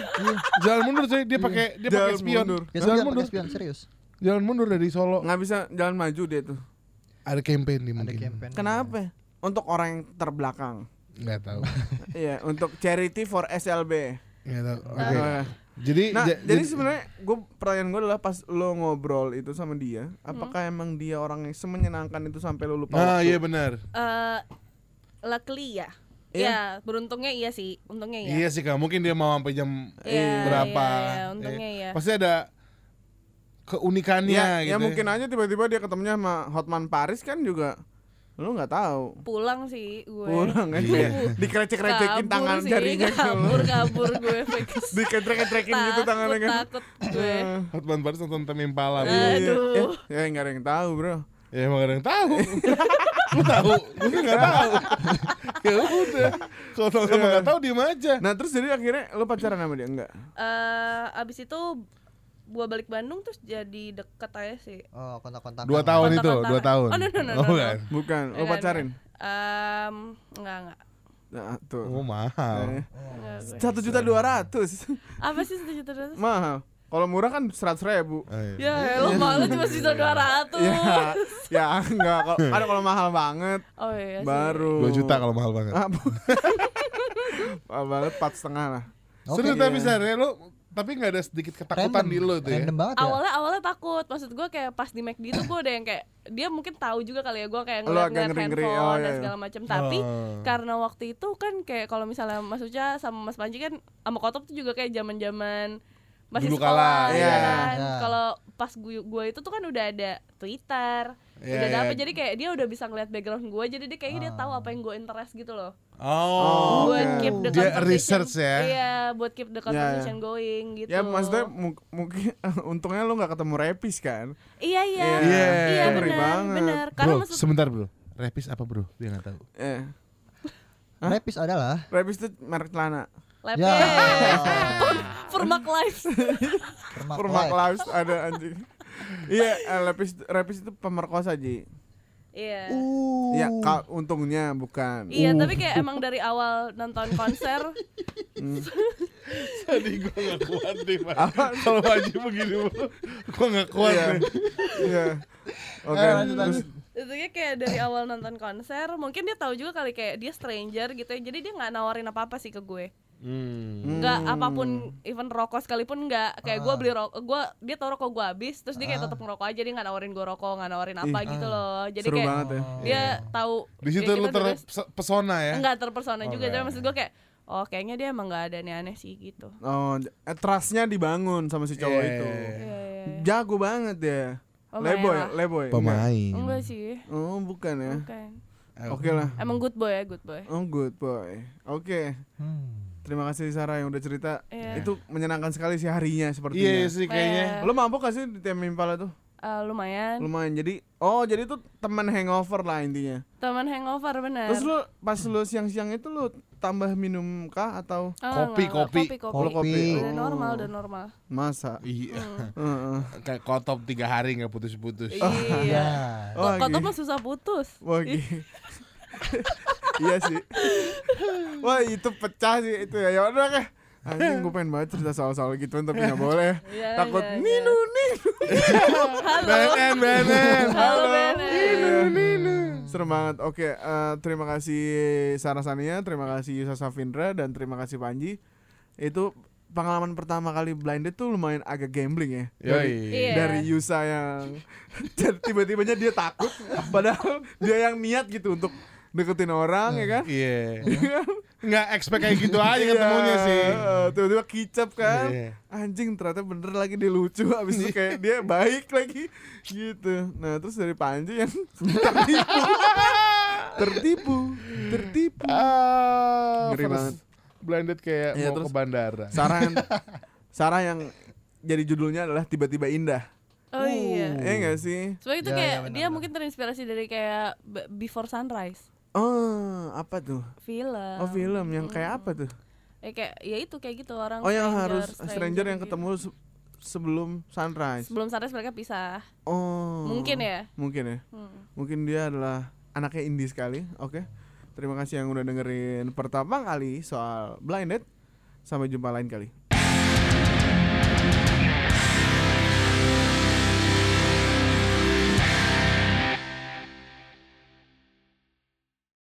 [SPEAKER 2] Jalan mundur coy. Dia pakai dia pakai
[SPEAKER 1] Jalan
[SPEAKER 2] spion.
[SPEAKER 1] mundur.
[SPEAKER 3] Ya
[SPEAKER 2] Jalan mundur.
[SPEAKER 3] spion serius.
[SPEAKER 2] Jalan mundur dari Solo.
[SPEAKER 1] Nggak bisa jalan maju dia tuh
[SPEAKER 2] Ada campaign di
[SPEAKER 3] Ada
[SPEAKER 2] mungkin.
[SPEAKER 3] campaign.
[SPEAKER 1] Kenapa? Untuk orang yang terbelakang
[SPEAKER 2] Nggak tahu.
[SPEAKER 1] Iya untuk charity for SLB
[SPEAKER 2] Nggak tahu. Oke.
[SPEAKER 1] Oke.
[SPEAKER 2] Jadi
[SPEAKER 1] Nah,
[SPEAKER 2] ja-
[SPEAKER 1] jadi sebenarnya gue pertanyaan gue adalah pas lo ngobrol itu sama dia, apakah
[SPEAKER 4] Hmm.
[SPEAKER 1] emang dia orang yang semenyenangkan itu sampai lo lupa
[SPEAKER 2] Nah,
[SPEAKER 1] waktu?
[SPEAKER 2] iya benar.
[SPEAKER 4] eh luckily ya
[SPEAKER 1] Iya.
[SPEAKER 4] ya beruntungnya iya sih untungnya ya
[SPEAKER 2] Iya sih Kak, mungkin dia mau sampai jam
[SPEAKER 4] Iya,
[SPEAKER 2] berapa.
[SPEAKER 4] iya, iya, untungnya
[SPEAKER 2] Eh,
[SPEAKER 4] iya.
[SPEAKER 2] Pasti ada keunikannya
[SPEAKER 1] ya,
[SPEAKER 2] gitu.
[SPEAKER 1] ya mungkin aja tiba-tiba dia ketemunya sama Hotman Paris kan juga lo nggak tahu
[SPEAKER 4] pulang sih gue
[SPEAKER 1] pulang kan
[SPEAKER 2] Iya.
[SPEAKER 1] ya dikrecek-krecekin
[SPEAKER 4] Kabur
[SPEAKER 1] tangan
[SPEAKER 4] sih,
[SPEAKER 1] jarinya
[SPEAKER 4] kabur kabur gue fix
[SPEAKER 1] dikrecek-crecekin gitu tangannya kan
[SPEAKER 4] takut gue
[SPEAKER 1] Eh,
[SPEAKER 2] Hotman Paris nonton Temi Impala.
[SPEAKER 4] Eh.
[SPEAKER 2] bro.
[SPEAKER 4] Aduh.
[SPEAKER 1] ya nggak ada yang tahu bro
[SPEAKER 2] Ya emang ada yang tahu. Lu tahu? Gue nggak tahu. ya udah. Kalau sama nggak tahu diem aja.
[SPEAKER 1] nah terus jadi akhirnya lo pacaran sama dia enggak
[SPEAKER 4] Eh, abis itu gue balik Bandung terus jadi deket aja sih
[SPEAKER 3] Oh kontak-kontak.
[SPEAKER 2] Dua tahun itu,
[SPEAKER 4] Kontak-kontakan.
[SPEAKER 2] dua tahun.
[SPEAKER 4] Oh, no, no, no,
[SPEAKER 2] Oh,
[SPEAKER 4] no, no.
[SPEAKER 2] bukan.
[SPEAKER 1] bukan lo
[SPEAKER 4] Enggak,
[SPEAKER 1] pacarin
[SPEAKER 4] Em, enggak enggak
[SPEAKER 1] nah tuh
[SPEAKER 2] Oh mahal.
[SPEAKER 1] Eh, satu juta dua ratus
[SPEAKER 4] apa sih satu juta dua ratus
[SPEAKER 1] mahal kalau murah kan seratus ribu
[SPEAKER 2] Oh, iya.
[SPEAKER 4] ya lo malu cuma sejuta dua ratus
[SPEAKER 1] ya ya enggak kalau ada kalau mahal banget
[SPEAKER 4] oh iya sih.
[SPEAKER 1] baru
[SPEAKER 2] Dua juta kalau mahal banget.
[SPEAKER 1] Ah, mahal banget empat setengah lah
[SPEAKER 3] Oke.
[SPEAKER 2] Seru tapi
[SPEAKER 1] iya.
[SPEAKER 2] Ya lu tapi nggak ada sedikit ketakutan
[SPEAKER 3] Random.
[SPEAKER 2] di lu tuh ya.
[SPEAKER 3] Random banget ya.
[SPEAKER 4] awalnya awalnya takut maksud gue kayak pas di McD tuh gue udah yang kayak dia mungkin tahu juga kali ya gue kayak
[SPEAKER 1] Lo
[SPEAKER 4] ngeliat
[SPEAKER 1] agak
[SPEAKER 4] ngeliat
[SPEAKER 1] ngeri-ngeri,
[SPEAKER 4] handphone
[SPEAKER 1] oh,
[SPEAKER 4] dan
[SPEAKER 1] iya, iya.
[SPEAKER 4] segala macam tapi
[SPEAKER 2] Oh.
[SPEAKER 4] karena waktu itu kan kayak kalau misalnya Mas Uca sama Mas Panji kan sama Kotop tuh juga kayak zaman zaman masih
[SPEAKER 2] Dulu
[SPEAKER 4] sekolah
[SPEAKER 2] kala,
[SPEAKER 4] ya
[SPEAKER 1] iya.
[SPEAKER 4] kan
[SPEAKER 3] Iya.
[SPEAKER 4] kalau pas gue gue itu tuh kan udah ada Twitter
[SPEAKER 2] Iya,
[SPEAKER 4] udah
[SPEAKER 2] iya.
[SPEAKER 4] dapet jadi kayak dia udah bisa ngeliat background gue jadi dia kayaknya dia tahu apa yang gue interest gitu loh
[SPEAKER 2] Oh.
[SPEAKER 4] buat
[SPEAKER 1] oke.
[SPEAKER 4] keep the
[SPEAKER 2] Dia
[SPEAKER 4] conversation
[SPEAKER 2] research ya.
[SPEAKER 4] iya buat keep the
[SPEAKER 1] Iya, iya.
[SPEAKER 4] conversation going gitu
[SPEAKER 1] ya maksudnya mu- mungkin untungnya lo nggak ketemu repis kan
[SPEAKER 4] iya iya
[SPEAKER 1] Iya,
[SPEAKER 4] iya, benar
[SPEAKER 1] banget.
[SPEAKER 4] benar karena
[SPEAKER 2] Bro,
[SPEAKER 4] maksud
[SPEAKER 2] sebentar bro. Repis apa bro? Dia nggak tahu.
[SPEAKER 1] eh
[SPEAKER 3] Repis adalah
[SPEAKER 1] repis itu merek celana
[SPEAKER 4] Lepes.
[SPEAKER 3] Ya.
[SPEAKER 4] Live.
[SPEAKER 3] Permak
[SPEAKER 1] Permak
[SPEAKER 3] live.
[SPEAKER 1] lives ada anjing. Iya, eh, lepis lepis itu pemerkosa Ji.
[SPEAKER 4] Iya.
[SPEAKER 3] Uh.
[SPEAKER 1] Ya, ka- untungnya bukan.
[SPEAKER 4] Iya, tapi kayak emang dari awal nonton konser
[SPEAKER 2] Tadi gue gak kuat nih Pak Kalau Haji begini Gue gak kuat
[SPEAKER 1] Iya.
[SPEAKER 2] nih
[SPEAKER 1] Iya. Oke.
[SPEAKER 3] Eh, lanjut,
[SPEAKER 1] terus
[SPEAKER 3] lanjut.
[SPEAKER 4] itu kayak kayak dari awal nonton konser mungkin dia tahu juga kali kayak dia stranger gitu ya jadi dia nggak nawarin apa apa sih ke gue
[SPEAKER 2] hmm.
[SPEAKER 4] nggak
[SPEAKER 1] Hmm.
[SPEAKER 4] apa pun even rokok sekalipun nggak kayak gue
[SPEAKER 3] Ah.
[SPEAKER 4] beli rokok gue dia tahu rokok gue habis terus dia kayak
[SPEAKER 3] Ah.
[SPEAKER 4] tetap ngerokok aja dia nggak nawarin gue rokok nggak nawarin apa
[SPEAKER 1] Ih.
[SPEAKER 4] gitu loh jadi
[SPEAKER 1] Seru
[SPEAKER 4] kayak
[SPEAKER 1] banget ya.
[SPEAKER 3] Oh.
[SPEAKER 4] dia tahu
[SPEAKER 2] Di situ
[SPEAKER 4] ya
[SPEAKER 2] lu
[SPEAKER 4] kita juga-
[SPEAKER 2] terpesona ya
[SPEAKER 4] enggak terpersona
[SPEAKER 2] Oh,
[SPEAKER 4] juga tapi maksud gue kayak oh kayaknya dia emang nggak ada aneh-aneh sih gitu
[SPEAKER 1] Oh, eh, trustnya dibangun sama si cowok
[SPEAKER 2] Iya.
[SPEAKER 1] itu.
[SPEAKER 4] Iya, iya, iya.
[SPEAKER 1] Jago banget ya.
[SPEAKER 4] Oh,
[SPEAKER 1] Leboy, leboy.
[SPEAKER 2] Pemain
[SPEAKER 4] enggak sih
[SPEAKER 1] Oh, bukan ya.
[SPEAKER 4] bukan
[SPEAKER 1] Oke lah.
[SPEAKER 4] emang good boy ya good boy
[SPEAKER 1] Oh, good boy. Oke.
[SPEAKER 3] Hmm.
[SPEAKER 1] Terima kasih Sarah yang udah cerita.
[SPEAKER 4] Iya.
[SPEAKER 1] Itu menyenangkan sekali sih harinya sepertinya.
[SPEAKER 2] Iya sih kayaknya
[SPEAKER 4] Eh,
[SPEAKER 1] Lo mabuk gak sih di tim Impala tuh?
[SPEAKER 4] eh, lumayan
[SPEAKER 1] Lumayan. Jadi, oh jadi tuh teman hangover lah intinya.
[SPEAKER 4] teman hangover bener
[SPEAKER 1] Terus lu pas lu siang-siang itu lu tambah minum kah atau
[SPEAKER 4] Ah,
[SPEAKER 2] Kopi,
[SPEAKER 4] enggak,
[SPEAKER 2] kopi.
[SPEAKER 4] kopi, kopi.
[SPEAKER 1] Oh, kopi.
[SPEAKER 4] Udah
[SPEAKER 1] Oh.
[SPEAKER 4] normal, udah normal.
[SPEAKER 1] masa?
[SPEAKER 2] Iya
[SPEAKER 4] Hmm.
[SPEAKER 1] Heeh.
[SPEAKER 2] Kayak kotop tiga hari gak putus-putus
[SPEAKER 4] Iya.
[SPEAKER 3] Ya.
[SPEAKER 1] Oh, gitu.
[SPEAKER 4] mah susah putus.
[SPEAKER 1] Wah, iya sih. Wah, itu pecah sih itu ya. Ya udah kah. Anjing gue pengen banget cerita soal-soal gitu tapi nggak boleh.
[SPEAKER 4] Iya,
[SPEAKER 1] Takut
[SPEAKER 4] iya,
[SPEAKER 1] ninu ninu.
[SPEAKER 4] Halo.
[SPEAKER 2] BNN BNN
[SPEAKER 4] Halo, Bene.
[SPEAKER 1] Serem banget. Oke, eh, terima kasih Sarah Sania, terima kasih Yusa Safindra dan terima kasih Panji. Itu pengalaman pertama kali blinded tuh lumayan agak gambling ya. Dari,
[SPEAKER 2] Yoi
[SPEAKER 4] Iya.
[SPEAKER 1] dari Yusa yang tiba-tibanya dia takut padahal dia yang niat gitu untuk deketin orang ya kan.
[SPEAKER 2] Iya. Nggak expect kayak gitu aja ketemunya
[SPEAKER 1] Iya,
[SPEAKER 2] sih.
[SPEAKER 1] Eh, Tiba-tiba kicap kan?
[SPEAKER 2] Iya.
[SPEAKER 1] Anjing ternyata bener lagi dia lucu. Abis itu kayak dia baik lagi. Gitu. Nah terus dari Panji yang tertipu. Tertipu. Tertipu.
[SPEAKER 2] Ah,
[SPEAKER 1] Ngeri banget.
[SPEAKER 2] Blinded kayak
[SPEAKER 1] Iya,
[SPEAKER 2] mau
[SPEAKER 1] terus-
[SPEAKER 2] ke bandara.
[SPEAKER 1] Sarah yang Sarah yang jadi judulnya adalah tiba-tiba indah.
[SPEAKER 4] Oh iya.
[SPEAKER 1] Iya gak sih?
[SPEAKER 4] Soalnya itu
[SPEAKER 3] Ya,
[SPEAKER 4] kayak
[SPEAKER 3] ya, benar,
[SPEAKER 4] dia
[SPEAKER 3] benar.
[SPEAKER 4] mungkin terinspirasi dari kayak Before Sunrise
[SPEAKER 1] Oh apa tuh?
[SPEAKER 4] film.
[SPEAKER 1] Oh film yang kayak apa tuh?
[SPEAKER 4] Eh kayak ya itu kayak gitu orang.
[SPEAKER 1] Oh yang
[SPEAKER 4] stranger,
[SPEAKER 1] harus stranger yang
[SPEAKER 4] gitu.
[SPEAKER 1] ketemu se- sebelum sunrise
[SPEAKER 4] Sebelum Sunrise mereka pisah.
[SPEAKER 1] Oh
[SPEAKER 4] Mungkin ya.
[SPEAKER 1] Mungkin ya
[SPEAKER 4] Hmm.
[SPEAKER 1] Mungkin dia adalah anaknya indie sekali. Oke. Terima kasih yang udah dengerin pertama kali soal Blinded. Sampai jumpa lain kali.